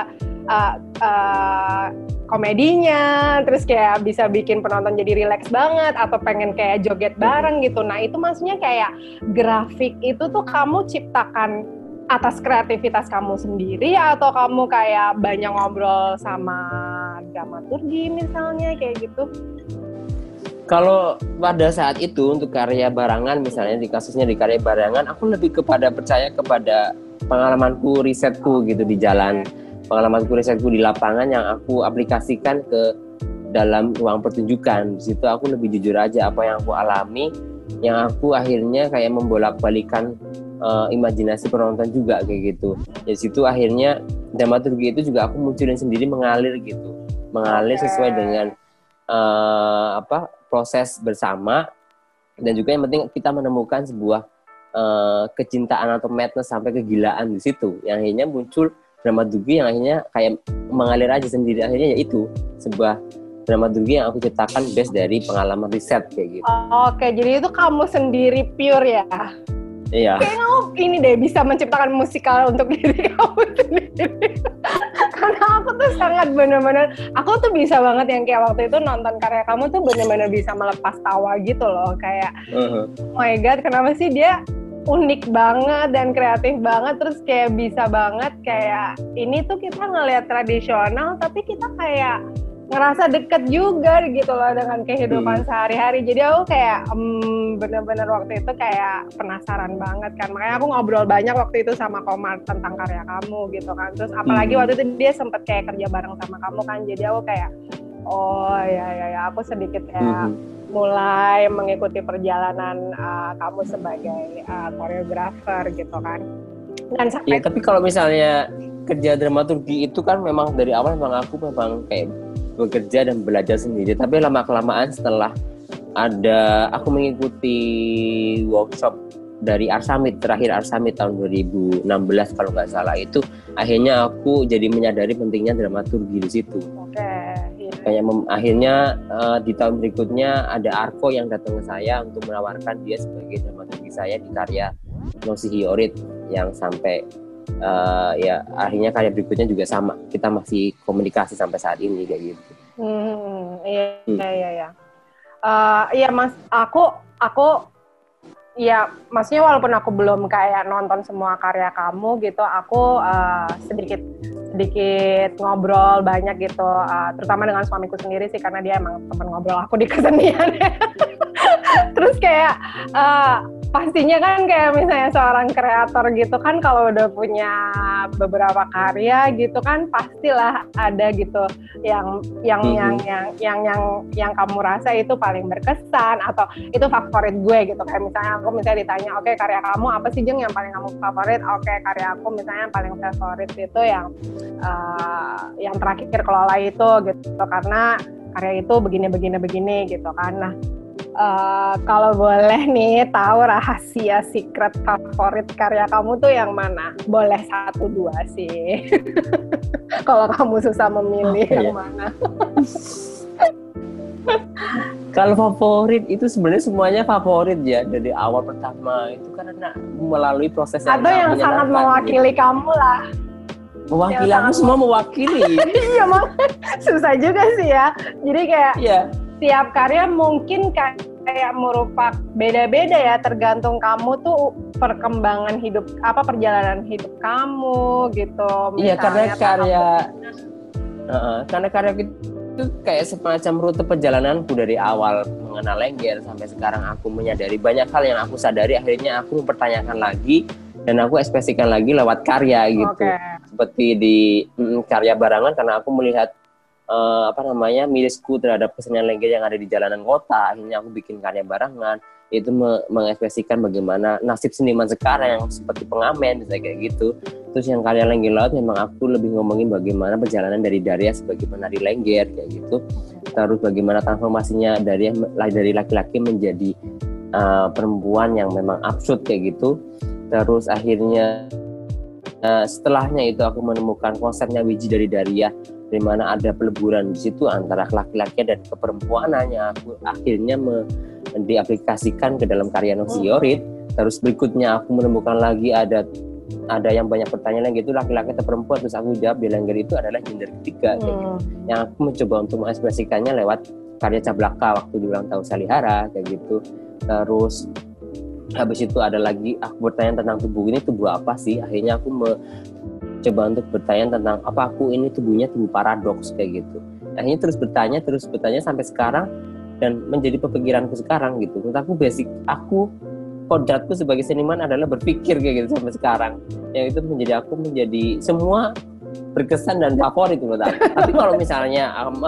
uh, uh, komedinya, terus kayak bisa bikin penonton jadi rileks banget atau pengen kayak joget bareng gitu. Nah itu maksudnya kayak grafik itu tuh kamu ciptakan atas kreativitas kamu sendiri atau kamu kayak banyak ngobrol sama dramaturgi misalnya kayak gitu? Kalau pada saat itu untuk karya barangan misalnya di kasusnya di karya barangan aku lebih kepada percaya kepada pengalamanku risetku gitu di jalan pengalamanku risetku di lapangan yang aku aplikasikan ke dalam ruang pertunjukan. Di situ aku lebih jujur aja apa yang aku alami yang aku akhirnya kayak membolak-balikan uh, imajinasi penonton juga kayak gitu. Di situ akhirnya dramaturgi itu juga aku munculin sendiri mengalir gitu, mengalir sesuai dengan uh, apa proses bersama. Dan juga yang penting kita menemukan sebuah uh, kecintaan atau madness sampai kegilaan di situ. Yang akhirnya muncul dramaturgi yang akhirnya kayak mengalir aja sendiri akhirnya yaitu sebuah dramaturgi yang aku ciptakan base dari pengalaman riset kayak gitu. Oke, jadi itu kamu sendiri pure ya? Iya. Kayak kamu ini deh bisa menciptakan musikal untuk diri kamu sendiri. Karena aku tuh sangat bener-bener, aku tuh bisa banget yang kayak waktu itu nonton karya kamu tuh bener-bener bisa melepas tawa gitu loh. Kayak, uh-huh. oh my god, kenapa sih dia unik banget dan kreatif banget terus kayak bisa banget kayak ini tuh kita ngelihat tradisional tapi kita kayak ngerasa deket juga gitu loh dengan kehidupan hmm. sehari-hari. Jadi aku kayak um, bener-bener waktu itu kayak penasaran banget kan. Makanya aku ngobrol banyak waktu itu sama Komar tentang karya kamu gitu kan. Terus apalagi hmm. waktu itu dia sempet kayak kerja bareng sama kamu kan. Jadi aku kayak oh ya ya ya aku sedikit ya hmm. Mulai mengikuti perjalanan uh, kamu sebagai uh, koreografer gitu kan. Dan sampai ya, tapi kalau misalnya kerja dramaturgi itu kan memang dari awal memang aku memang kayak bekerja dan belajar sendiri tapi lama kelamaan setelah ada aku mengikuti workshop dari Arsamit terakhir Arsamit tahun 2016 kalau nggak salah itu akhirnya aku jadi menyadari pentingnya dramaturgi di situ. Oke. Okay. Kayak akhirnya uh, di tahun berikutnya ada Arko yang datang ke saya untuk menawarkan dia sebagai dramaturgi saya di karya Nosi Hiorit yang sampai uh, ya akhirnya karya berikutnya juga sama kita masih komunikasi sampai saat ini kayak gitu hmm, iya hmm. iya iya uh, iya mas aku aku ya maksudnya walaupun aku belum kayak nonton semua karya kamu gitu aku uh, sedikit sedikit ngobrol banyak gitu. Uh, terutama dengan suamiku sendiri sih karena dia emang teman ngobrol aku di kesenian. Terus kayak uh, pastinya kan kayak misalnya seorang kreator gitu kan kalau udah punya beberapa karya gitu kan pastilah ada gitu yang yang mm -hmm. yang yang yang yang yang kamu rasa itu paling berkesan atau itu favorit gue gitu. Kayak misalnya aku misalnya ditanya oke okay, karya kamu apa sih jeng yang paling kamu favorit? Oke okay, karya aku misalnya yang paling favorit itu yang uh, yang terakhir kelola itu gitu. Karena karya itu begini begini begini gitu kan. Nah uh, kalau boleh nih tahu rahasia secret favorit karya kamu tuh yang mana? Boleh satu dua sih. kalau kamu susah memilih oh, yang mana. kalau favorit itu sebenarnya semuanya favorit ya dari awal pertama itu karena melalui proses yang atau yang sangat mewakili gitu. kamu lah mewakili aku semua mewakili iya mak susah juga sih ya jadi kayak yeah setiap karya mungkin kayak merupakan beda-beda ya tergantung kamu tuh perkembangan hidup apa perjalanan hidup kamu gitu iya karena karya uh, karena karya itu kayak semacam rute perjalananku dari awal mengenal lengger sampai sekarang aku menyadari banyak hal yang aku sadari akhirnya aku mempertanyakan lagi dan aku ekspresikan lagi lewat karya gitu okay. seperti di mm, karya barangan karena aku melihat uh, apa namanya mirisku terhadap kesenian lengger yang ada di jalanan kota. Akhirnya aku bikin karya barangan itu me mengekspresikan bagaimana nasib seniman sekarang yang seperti pengamen misalnya kayak gitu. Terus yang karya lengger laut memang aku lebih ngomongin bagaimana perjalanan dari Daria sebagai penari lengger kayak gitu. Terus bagaimana transformasinya dari dari laki-laki menjadi uh, perempuan yang memang absurd kayak gitu. Terus akhirnya uh, setelahnya itu aku menemukan konsepnya wiji dari Daria di mana ada peleburan di situ antara laki-laki dan keperempuanannya aku akhirnya me, diaplikasikan ke dalam karya Nosiorit terus berikutnya aku menemukan lagi ada ada yang banyak pertanyaan gitu laki-laki atau perempuan? Terus aku jawab bilang itu adalah gender ketiga hmm. kayak gitu. yang aku mencoba untuk mengekspresikannya lewat karya Cablaka waktu di ulang tahun Salihara kayak gitu. Terus habis itu ada lagi aku bertanya tentang tubuh ini tubuh apa sih? Akhirnya aku me, coba untuk bertanya tentang apa aku ini tubuhnya tubuh paradoks kayak gitu. Akhirnya terus bertanya terus bertanya sampai sekarang dan menjadi pemikiranku sekarang gitu. Menurut aku basic aku kodratku sebagai seniman adalah berpikir kayak gitu sampai sekarang. Yang itu menjadi aku menjadi semua berkesan dan favorit menurut aku. Tapi kalau misalnya um,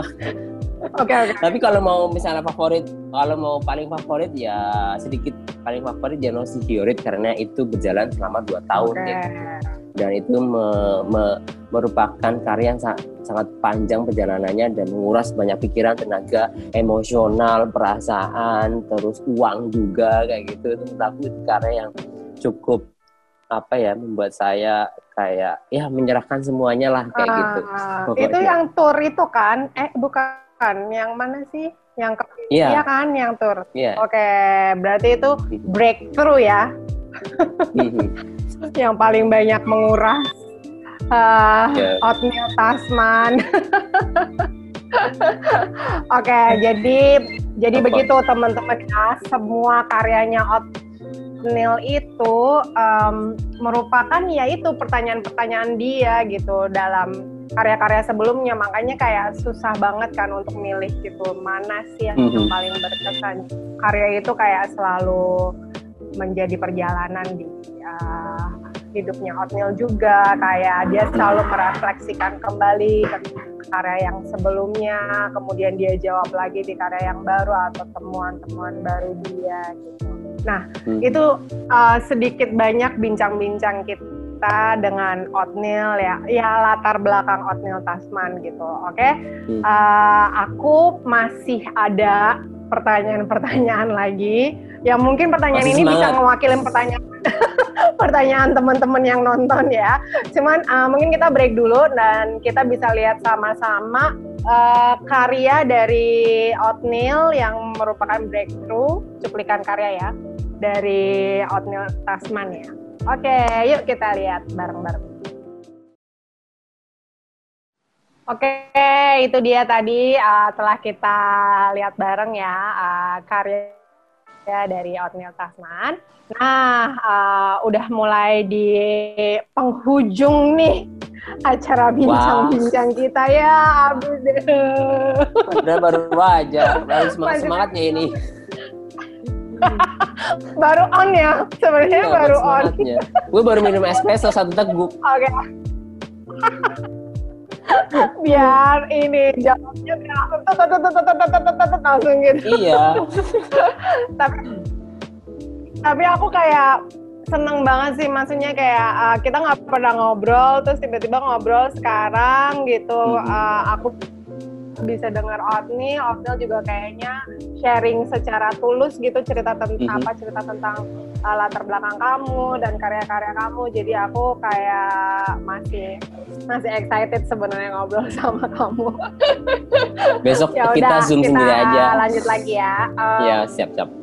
Oke, okay, okay. Tapi kalau mau misalnya favorit, kalau mau paling favorit ya sedikit paling favorit Jano Hiorit karena itu berjalan selama dua tahun okay. ya dan itu me, me, merupakan karya yang sangat, sangat panjang perjalanannya dan menguras banyak pikiran, tenaga, emosional, perasaan, terus uang juga kayak gitu. Itu menurut aku itu karya yang cukup apa ya membuat saya kayak ya menyerahkan semuanya lah kayak uh, gitu. Pokoknya. Itu yang tour itu kan? Eh bukan, yang mana sih? Yang ke yeah. iya kan yang tour. Yeah. Oke, berarti itu gitu. breakthrough ya. Yang paling banyak menguras uh, yeah. oatmeal Tasman. Oke, okay, jadi jadi Apa? begitu teman-teman ya, semua karyanya oatmeal itu um, merupakan ya itu pertanyaan-pertanyaan dia gitu dalam karya-karya sebelumnya makanya kayak susah banget kan untuk milih gitu mana sih yang mm -hmm. paling berkesan karya itu kayak selalu menjadi perjalanan di uh, hidupnya Otnil juga kayak dia selalu merefleksikan kembali ke karya yang sebelumnya kemudian dia jawab lagi di karya yang baru atau temuan-temuan baru dia gitu nah hmm. itu uh, sedikit banyak bincang-bincang kita dengan Otnil ya ya latar belakang Otnil Tasman gitu oke okay? hmm. uh, aku masih ada pertanyaan-pertanyaan lagi yang mungkin pertanyaan Masih ini semangat. bisa mewakili pertanyaan pertanyaan teman-teman yang nonton ya. Cuman uh, mungkin kita break dulu dan kita bisa lihat sama-sama uh, karya dari Otnil yang merupakan breakthrough cuplikan karya ya dari Otnil Tasman ya. Oke, yuk kita lihat bareng-bareng. Oke, itu dia tadi uh, telah kita lihat bareng ya uh, karya dari Otniel Tasman. Nah, uh, udah mulai di penghujung nih acara bincang-bincang kita ya, Abu Udah baru aja, baru semangat semangatnya ini. baru on ya, sebenarnya ya, baru on. Gue baru minum espresso satu teguk. Oke. Okay. Biar ini jawabnya biar langsung gitu. Iya. tapi tapi aku kayak seneng banget sih maksudnya kayak uh, kita nggak pernah ngobrol terus tiba-tiba ngobrol sekarang gitu uh, aku bisa dengar Otni, Otnil juga kayaknya sharing secara tulus gitu cerita tentang mm -hmm. apa cerita tentang uh, latar belakang kamu dan karya-karya kamu. Jadi aku kayak masih masih excited sebenarnya ngobrol sama kamu. Besok ya kita udah, zoom kita sendiri aja. Lanjut lagi ya. Um, ya siap siap.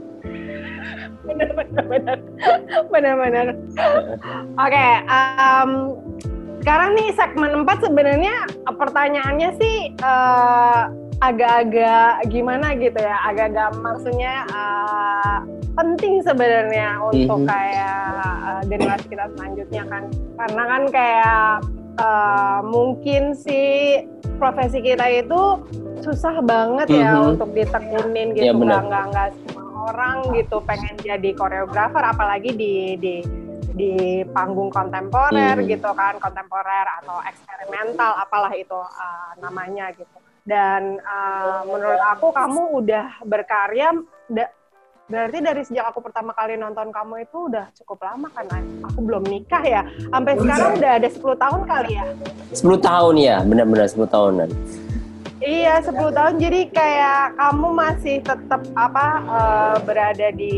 Benar benar benar benar benar. Oke. Okay, um, sekarang nih segmen 4 sebenarnya pertanyaannya sih uh, agak-agak gimana gitu ya, agak-agak maksudnya uh, penting sebenarnya untuk mm -hmm. kayak uh, generasi kita selanjutnya kan, karena kan kayak uh, mungkin sih profesi kita itu susah banget ya mm -hmm. untuk ditekunin gitu, ya, nggak nggak nggak semua orang gitu pengen jadi koreografer, apalagi di di di panggung kontemporer hmm. gitu kan kontemporer atau eksperimental apalah itu uh, namanya gitu. Dan uh, menurut aku kamu udah berkarya da, berarti dari sejak aku pertama kali nonton kamu itu udah cukup lama kan aku belum nikah ya? Sampai sekarang udah ada 10 tahun kali ya? 10 tahun ya benar-benar 10 tahunan Iya, 10 tahun. Jadi kayak kamu masih tetap apa uh, berada di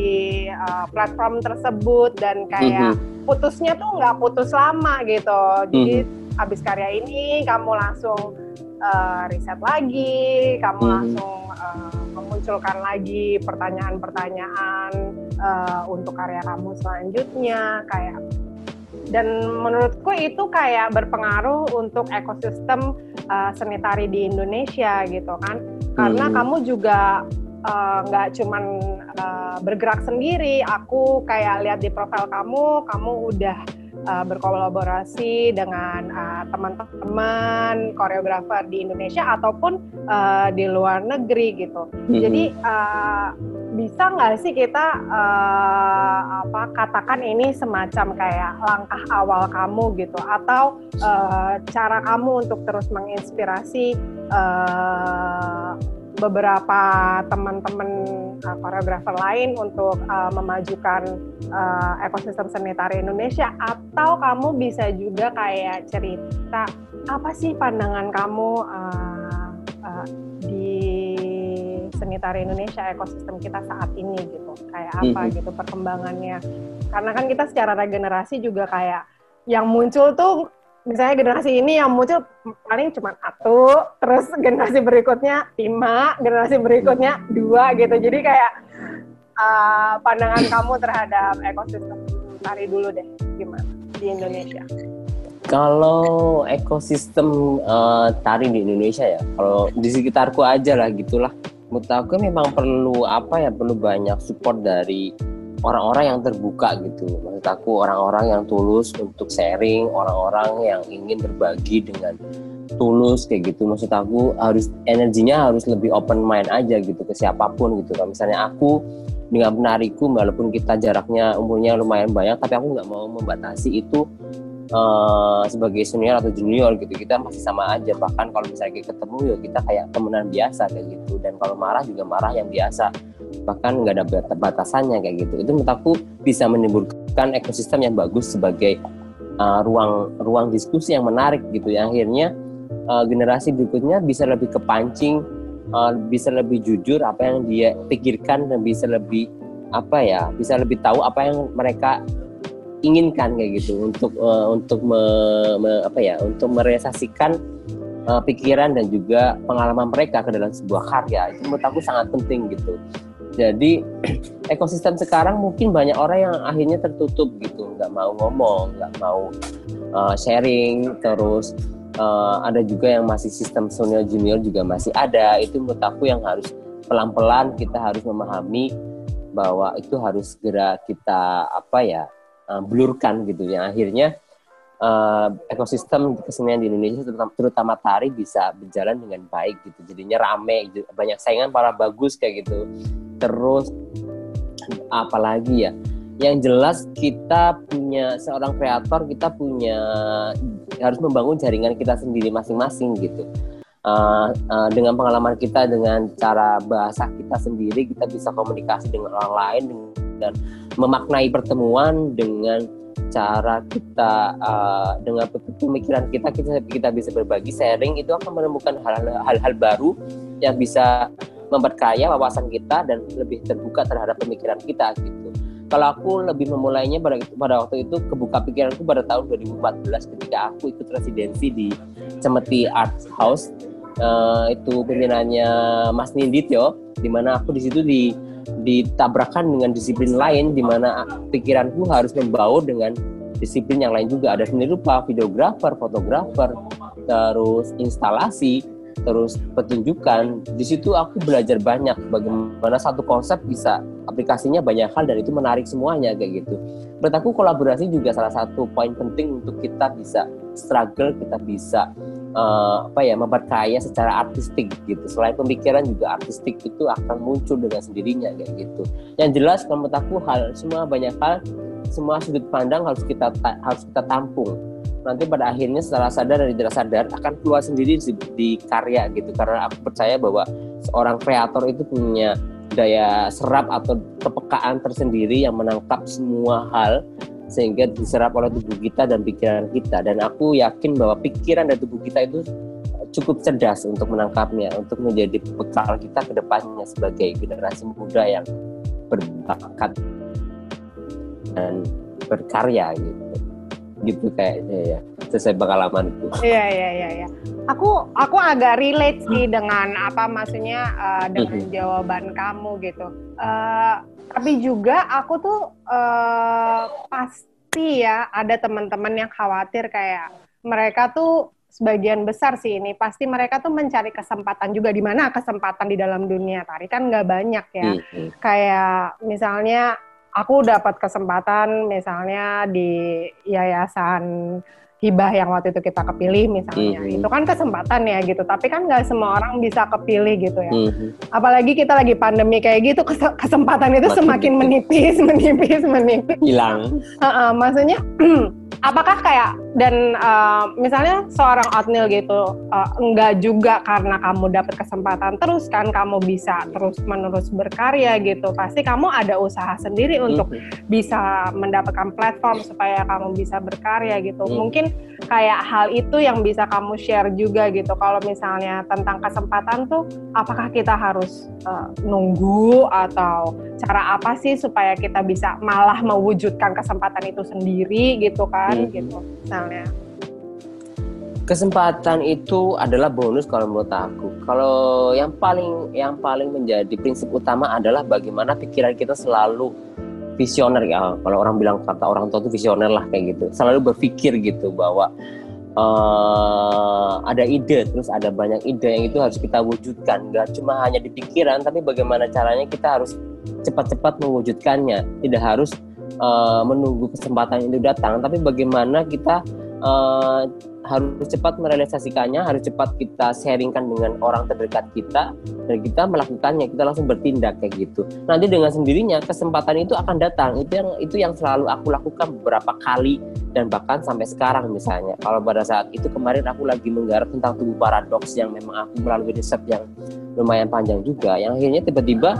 uh, platform tersebut dan kayak mm-hmm. putusnya tuh nggak putus lama gitu. Jadi mm-hmm. abis karya ini kamu langsung uh, riset lagi, kamu mm-hmm. langsung uh, memunculkan lagi pertanyaan-pertanyaan uh, untuk karya kamu selanjutnya kayak dan menurutku itu kayak berpengaruh untuk ekosistem uh, seni tari di Indonesia gitu kan karena hmm. kamu juga eh, nggak uh, cuman uh, bergerak sendiri aku kayak lihat di profil kamu kamu udah uh, berkolaborasi dengan uh, teman-teman koreografer di Indonesia ataupun uh, di luar negeri gitu. Mm-hmm. Jadi uh, bisa nggak sih kita uh, apa katakan ini semacam kayak langkah awal kamu gitu atau uh, cara kamu untuk terus menginspirasi uh, beberapa teman-teman uh, koreografer lain untuk uh, memajukan uh, ekosistem seni tari Indonesia. Atau kamu bisa juga kayak cerita apa sih pandangan kamu uh, uh, di seni tari Indonesia ekosistem kita saat ini gitu? Kayak apa mm -hmm. gitu perkembangannya? Karena kan kita secara regenerasi juga kayak yang muncul tuh misalnya generasi ini yang muncul paling cuma satu, terus generasi berikutnya lima, generasi berikutnya dua gitu. Jadi kayak uh, pandangan kamu terhadap ekosistem tari dulu deh, gimana di Indonesia? Kalau ekosistem uh, tari di Indonesia ya, kalau di sekitarku aja lah gitulah. Menurut aku memang perlu apa ya, perlu banyak support dari orang-orang yang terbuka gitu. Maksud aku orang-orang yang tulus untuk sharing orang-orang yang ingin berbagi dengan tulus kayak gitu. Maksud aku harus energinya harus lebih open mind aja gitu ke siapa pun gitu. Kalau misalnya aku dengan penariku walaupun kita jaraknya umurnya lumayan banyak tapi aku nggak mau membatasi itu uh, sebagai senior atau junior gitu kita masih sama aja. Bahkan kalau misalnya kita ketemu ya kita kayak temenan biasa kayak gitu. Dan kalau marah juga marah yang biasa. Bahkan nggak ada batasannya kayak gitu. Itu menurut aku bisa menimbulkan ekosistem yang bagus sebagai uh, ruang ruang diskusi yang menarik gitu. Ya akhirnya uh, generasi berikutnya bisa lebih kepancing uh, bisa lebih jujur apa yang dia pikirkan dan bisa lebih apa ya bisa lebih tahu apa yang mereka inginkan kayak gitu. Untuk uh, untuk me, me, apa ya untuk merealisasikan uh, pikiran dan juga pengalaman mereka ke dalam sebuah karya. Itu menurut aku sangat penting gitu. Jadi ekosistem sekarang mungkin banyak orang yang akhirnya tertutup gitu. Nggak mau ngomong nggak mau uh, sharing. Terus uh, ada juga yang masih sistem senior junior juga masih ada. Itu menurut aku yang harus pelan-pelan kita harus memahami bahwa itu harus segera kita apa ya uh, blurkan gitu yang akhirnya uh, ekosistem kesenian di Indonesia terutama, terutama tari bisa berjalan dengan baik gitu. Jadinya rame gitu. banyak saingan para bagus kayak gitu. Terus apalagi ya? Yang jelas kita punya seorang kreator kita punya harus membangun jaringan kita sendiri masing-masing gitu. Uh, uh, dengan pengalaman kita dengan cara bahasa kita sendiri kita bisa komunikasi dengan orang lain dan memaknai pertemuan dengan cara kita uh, dengan pemikiran kita kita kita bisa berbagi sharing itu akan menemukan hal-hal baru yang bisa memperkaya wawasan kita dan lebih terbuka terhadap pemikiran kita gitu. Kalau aku lebih memulainya pada pada waktu itu kebuka pikiranku pada tahun 2014 ketika aku ikut residensi di Cemeti Art House uh, itu pimpinannya Mas Nindityo di mana aku di situ di ditabrakkan dengan disiplin lain di mana pikiranku harus membaur dengan disiplin yang lain juga ada seni rupa, videografer, fotografer, terus instalasi, terus pertunjukan. Di situ aku belajar banyak bagaimana satu konsep bisa aplikasinya banyak hal dan itu menarik semuanya kayak gitu. Menurut aku kolaborasi juga salah satu poin penting untuk kita bisa struggle, kita bisa uh, apa ya memperkaya secara artistik gitu. Selain pemikiran juga artistik itu akan muncul dengan sendirinya kayak gitu. Yang jelas menurut aku hal semua banyak hal semua sudut pandang harus kita harus kita tampung nanti pada akhirnya secara sadar dan tidak sadar akan keluar sendiri di, di karya gitu karena aku percaya bahwa seorang kreator itu punya daya serap atau kepekaan tersendiri yang menangkap semua hal sehingga diserap oleh tubuh kita dan pikiran kita. Dan aku yakin bahwa pikiran dan tubuh kita itu cukup cerdas untuk menangkapnya untuk menjadi bekal kita ke depannya sebagai generasi muda yang berbakat dan berkarya gitu gitu kayaknya ya sesuai pengalamanku. Iya iya iya. Ya. Aku aku agak relate sih dengan apa maksudnya uh, dengan mm-hmm. jawaban kamu gitu. Uh, tapi juga aku tuh uh, pasti ya ada teman-teman yang khawatir kayak mereka tuh sebagian besar sih ini pasti mereka tuh mencari kesempatan juga di mana kesempatan di dalam dunia tari kan nggak banyak ya. Mm-hmm. Kayak misalnya aku dapat kesempatan misalnya di yayasan hibah yang waktu itu kita kepilih misalnya. Mm-hmm. itu kan kesempatan ya gitu tapi kan nggak semua orang bisa kepilih gitu ya. Mm-hmm. apalagi kita lagi pandemi kayak gitu kesempatan itu Makin semakin menipis menipis menipis. Hilang. Uh -uh, maksudnya apakah kayak dan uh, misalnya seorang Otnil gitu uh, enggak juga karena kamu dapat kesempatan terus kan kamu bisa terus menerus berkarya gitu pasti kamu ada usaha sendiri untuk mm-hmm. bisa mendapatkan platform supaya kamu bisa berkarya gitu mm. mungkin kayak hal itu yang bisa kamu share juga gitu kalau misalnya tentang kesempatan tuh apakah kita harus uh, nunggu atau cara apa sih supaya kita bisa malah mewujudkan kesempatan itu sendiri gitu kan hmm. gitu misalnya kesempatan itu adalah bonus kalau menurut aku. Kalau yang paling yang paling menjadi prinsip utama adalah bagaimana pikiran kita selalu visioner ya. Kalau orang bilang kata orang tua itu visioner lah kayak gitu. Selalu berpikir gitu bahwa uh, ada ide, terus ada banyak ide yang itu harus kita wujudkan. Gak cuma hanya di pikiran, tapi bagaimana caranya kita harus cepat-cepat mewujudkannya. Tidak harus uh, menunggu kesempatan itu datang, tapi bagaimana kita uh, harus cepat merealisasikannya, harus cepat kita sharingkan dengan orang terdekat kita, dan kita melakukannya, kita langsung bertindak kayak gitu. Nanti dengan sendirinya kesempatan itu akan datang. Itu yang itu yang selalu aku lakukan beberapa kali dan bahkan sampai sekarang misalnya. Kalau pada saat itu kemarin aku lagi menggarap tentang tubuh paradoks yang memang aku melalui riset yang lumayan panjang juga, yang akhirnya tiba-tiba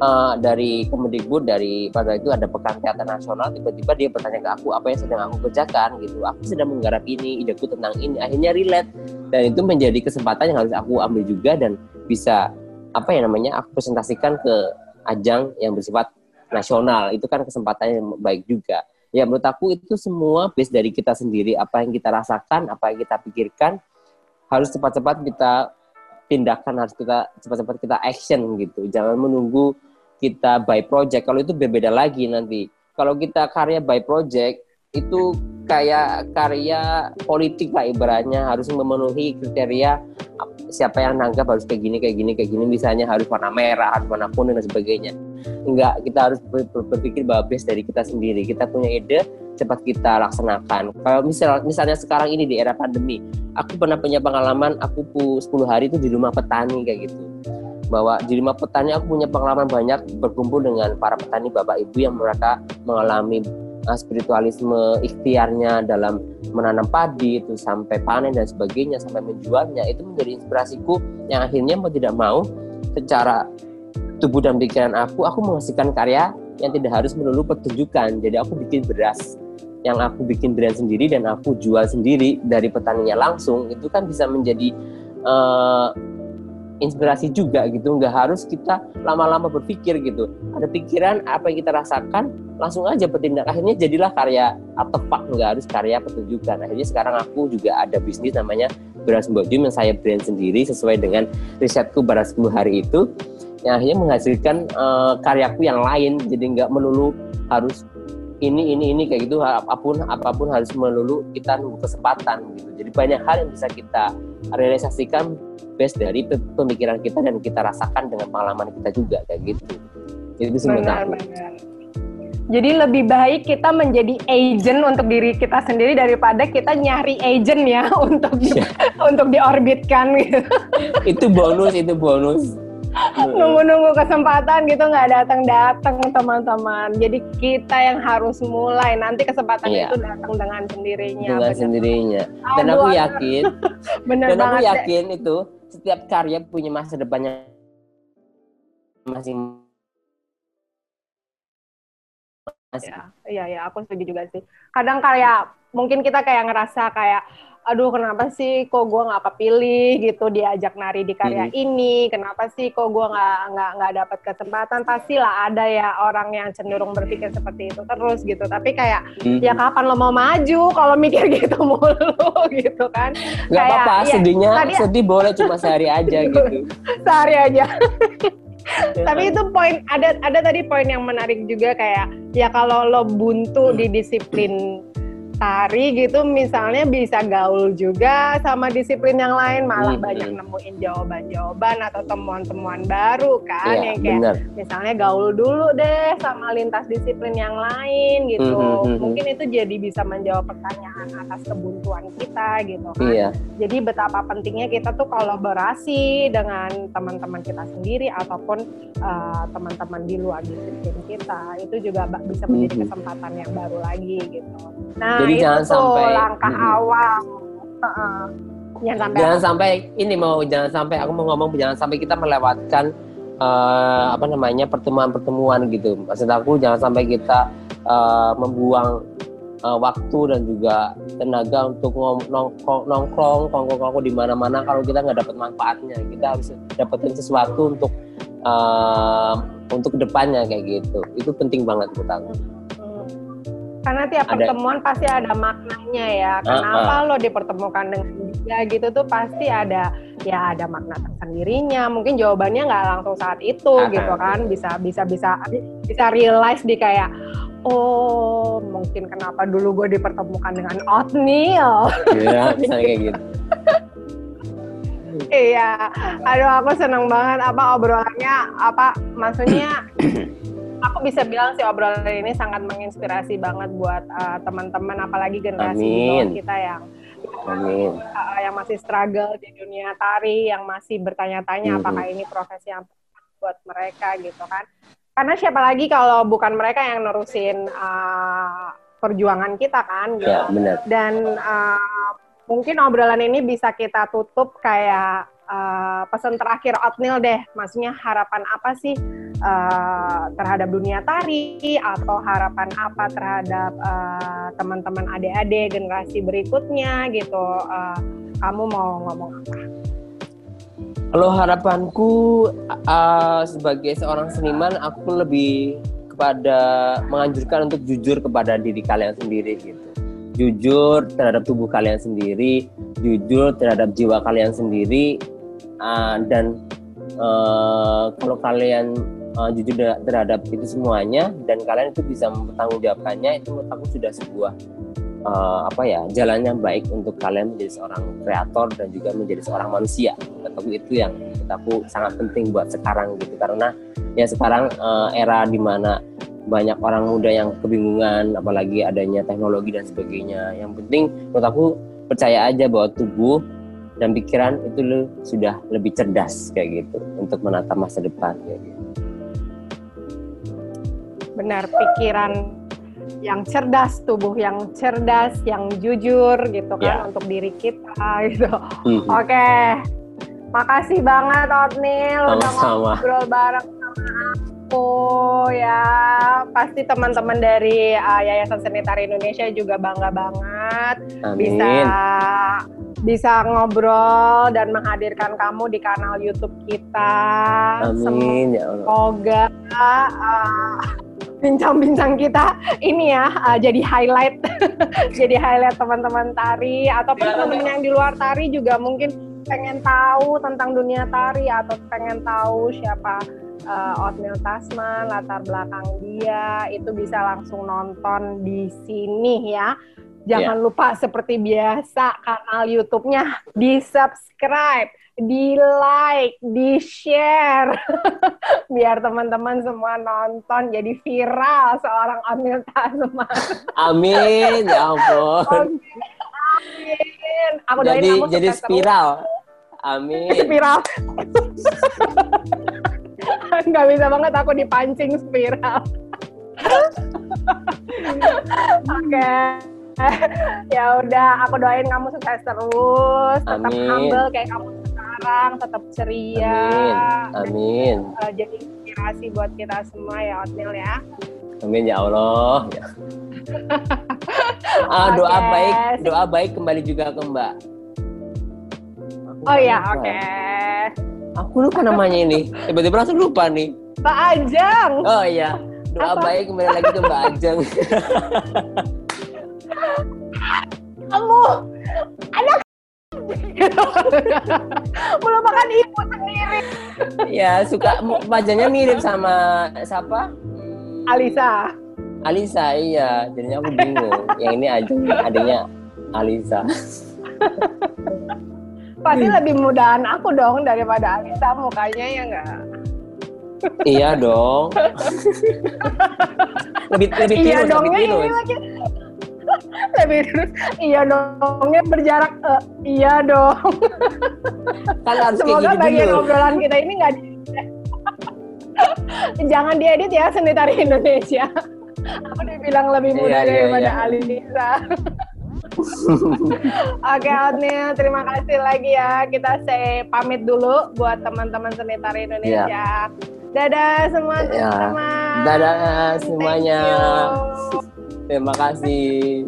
uh, dari Kemendikbud dari pada itu ada pekan teater nasional tiba-tiba dia bertanya ke aku apa yang sedang aku kerjakan? Gitu. Aku sedang menggarap ini ideku tentang ini. Akhirnya relate. Dan itu menjadi kesempatan yang harus aku ambil juga dan bisa apa ya namanya aku presentasikan ke ajang yang bersifat nasional. Itu kan kesempatan yang baik juga. Ya menurut aku itu semua base dari kita sendiri. Apa yang kita rasakan apa yang kita pikirkan harus cepat-cepat kita tindakan harus kita cepat-cepat kita action gitu. Jangan menunggu kita by project. Kalau itu berbeda lagi nanti. Kalau kita karya by project itu kayak karya politik lah ibaratnya harus memenuhi kriteria siapa yang nanggap harus kayak gini kayak gini kayak gini misalnya harus warna merah harus warna kuning dan sebagainya enggak kita harus berpikir bahwa base dari kita sendiri kita punya ide cepat kita laksanakan kalau misal misalnya sekarang ini di era pandemi aku pernah punya pengalaman aku 10 hari itu di rumah petani kayak gitu. Bahwa di rumah petani aku punya pengalaman banyak berkumpul dengan para petani bapak ibu yang mereka mengalami uh, spiritualisme ikhtiarnya dalam menanam padi itu sampai panen dan sebagainya sampai menjualnya. Itu menjadi inspirasiku yang akhirnya mau tidak mau secara tubuh dan pikiran aku aku menghasilkan karya yang tidak harus melulu pertunjukan. Jadi aku bikin beras yang aku bikin brand sendiri dan aku jual sendiri dari petaninya langsung itu kan bisa menjadi uh, inspirasi juga gitu. Nggak harus kita lama-lama berpikir gitu. Ada pikiran apa yang kita rasakan langsung aja bertindak. Akhirnya jadilah karya artefak nggak harus karya pertunjukan. Akhirnya sekarang aku juga ada bisnis namanya beras mbojum yang saya brand sendiri sesuai dengan risetku pada 10 hari itu. Yang akhirnya menghasilkan uh, karyaku yang lain. Jadi nggak melulu harus ini ini ini kayak gitu apa pun apa pun harus melulu kita nunggu kesempatan gitu jadi banyak hal yang bisa kita realisasikan base dari pemikiran kita dan kita rasakan dengan pengalaman kita juga kayak gitu itu sebenarnya jadi lebih baik kita menjadi agent untuk diri kita sendiri daripada kita nyari agent ya untuk di, yeah. untuk diorbitkan gitu. itu bonus, itu bonus. Nunggu-nunggu kesempatan gitu nggak datang-datang teman-teman. Jadi kita yang harus mulai. Nanti kesempatan yeah. itu datang dengan sendirinya. Dengan bener. sendirinya. Dan aku yakin. bener dan aku yakin deh. itu setiap karya punya masa depannya masing Iya, iya, ya, aku setuju juga sih. Kadang kayak mungkin kita kayak ngerasa kayak, aduh kenapa sih kok gue nggak kepilih gitu diajak nari di karya hmm. ini, kenapa sih kok gue nggak nggak nggak dapat kesempatan? Pastilah ada ya orang yang cenderung berpikir seperti itu terus gitu. Tapi kayak hmm. ya kapan lo mau maju kalau mikir gitu mulu gitu kan? Gak apa-apa, ya, sedihnya tadi, sedih boleh cuma sehari aja gitu. sehari aja. Tapi itu poin ada ada tadi poin yang menarik juga kayak ya kalau lo buntu di disiplin tari gitu misalnya bisa gaul juga sama disiplin yang lain malah hmm. banyak nemuin jawaban-jawaban atau temuan-temuan baru kan ya, yang kayak bener. misalnya gaul dulu deh sama lintas disiplin yang lain gitu hmm, hmm, hmm, mungkin itu jadi bisa menjawab pertanyaan atas kebuntuan kita gitu kan iya. jadi betapa pentingnya kita tuh kolaborasi dengan teman-teman kita sendiri ataupun uh, teman-teman di luar disiplin kita itu juga bisa menjadi hmm. kesempatan yang baru lagi gitu nah jadi jangan tuh sampai langkah hmm. awal. Uh-uh. Jangan sampai jangan sampai ini mau jangan sampai aku mau ngomong jangan sampai kita melewatkan uh, apa namanya pertemuan-pertemuan gitu. Maksud aku jangan sampai kita uh, membuang uh, waktu dan juga tenaga untuk nongkrong nongkrong kongko di mana-mana kalau kita nggak dapat manfaatnya kita harus dapetin sesuatu untuk uh, untuk ke depannya kayak gitu itu penting banget menurut aku. Karena tiap ada. pertemuan pasti ada maknanya ya. Kenapa uh, uh. lo dipertemukan dengan dia gitu tuh pasti ada ya ada makna tersendirinya. Mungkin jawabannya nggak langsung saat itu uh, gitu kan. Bisa bisa bisa bisa realize di kayak oh mungkin kenapa dulu gue dipertemukan dengan Otniel. Iya, misalnya kayak gitu. iya, aduh aku seneng banget apa obrolannya apa maksudnya aku bisa bilang sih obrolan ini sangat menginspirasi banget buat uh, teman-teman apalagi generasi Amin. kita yang Amin. Uh, yang masih struggle di dunia tari, yang masih bertanya-tanya mm -hmm. apakah ini profesi yang buat mereka gitu kan. Karena siapa lagi kalau bukan mereka yang nerusin uh, perjuangan kita kan gitu. Ya, benar. Dan uh, mungkin obrolan ini bisa kita tutup kayak uh, pesan terakhir Otnil deh, maksudnya harapan apa sih uh, terhadap dunia tari atau harapan apa terhadap uh, teman-teman adik-adik generasi berikutnya gitu? Uh, kamu mau ngomong apa? Kalau harapanku uh, sebagai seorang seniman, aku lebih kepada menganjurkan untuk jujur kepada diri kalian sendiri gitu jujur terhadap tubuh kalian sendiri, jujur terhadap jiwa kalian sendiri, uh, dan uh, kalau kalian uh, jujur terhadap itu semuanya dan kalian itu bisa mempertanggungjawabkannya itu menurut aku sudah sebuah uh, apa ya jalan yang baik untuk kalian menjadi seorang kreator dan juga menjadi seorang manusia. Menurut itu yang menurut aku sangat penting buat sekarang gitu. Karena ya sekarang uh, era di mana banyak orang muda yang kebingungan apalagi adanya teknologi dan sebagainya. Yang penting menurut aku percaya aja bahwa tubuh dan pikiran itu lo sudah lebih cerdas kayak gitu untuk menata masa depan kayak gitu. Benar pikiran yang cerdas, tubuh yang cerdas, yang jujur gitu kan yeah. untuk diri kita gitu. Mm-hmm. Oke. Okay. Makasih banget Otnil udah ngobrol bareng sama aku ya. Pasti teman-teman dari uh, Yayasan Seni Tari Indonesia juga bangga banget Amin. bisa bisa ngobrol dan menghadirkan kamu di kanal YouTube kita. Amin ya Allah. Semoga uh, bincang-bincang kita ini ya uh, jadi highlight jadi highlight teman-teman tari atau teman-teman yang di luar tari juga mungkin pengen tahu tentang dunia tari atau pengen tahu siapa uh, Otnil Tasman latar belakang dia itu bisa langsung nonton di sini ya jangan yeah. lupa seperti biasa kanal YouTube-nya di subscribe di like, di share, biar teman-teman semua nonton jadi viral seorang Amil Tasman. Amin, ya ampun. Amin. Aku jadi kamu jadi spiral. Terus. Amin. Spiral. Gak bisa banget aku dipancing spiral. Oke. Okay. ya udah, aku doain kamu sukses terus, tetap Amin. humble kayak kamu sekarang, tetap ceria. Amin. Amin. Dan, uh, jadi inspirasi buat kita semua ya, Otnil ya. Amin ya Allah. Ya. ah, doa okay. baik, doa baik kembali juga ke Mbak. Aku oh ya, oke. Okay. Aku lupa namanya ini. Tiba-tiba langsung lupa nih. Mbak Ajeng. Oh iya. Doa Apa? baik kembali lagi ke Mbak Ajeng. Kamu anak melupakan ibu sendiri. ya suka wajahnya mirip sama siapa? Alisa. Alisa iya, jadinya aku bingung. Yang ini aja adanya Alisa. Pasti lebih mudahan aku dong daripada Alisa mukanya ya enggak? iya dong. lebih lebih iya dong, lebih tirus. Lagi, lebih terus iya dongnya berjarak uh, iya dong kan harus semoga gitu bagian dulu. obrolan kita ini nggak jangan diedit ya seni tari Indonesia aku dibilang lebih iya, muda iya, daripada iya. Alisa Oke Otnil, terima kasih lagi ya. Kita say pamit dulu buat teman-teman seni tari Indonesia. Yeah. Dadah semua iya. teman-teman. Dadah semuanya. Terima kasih.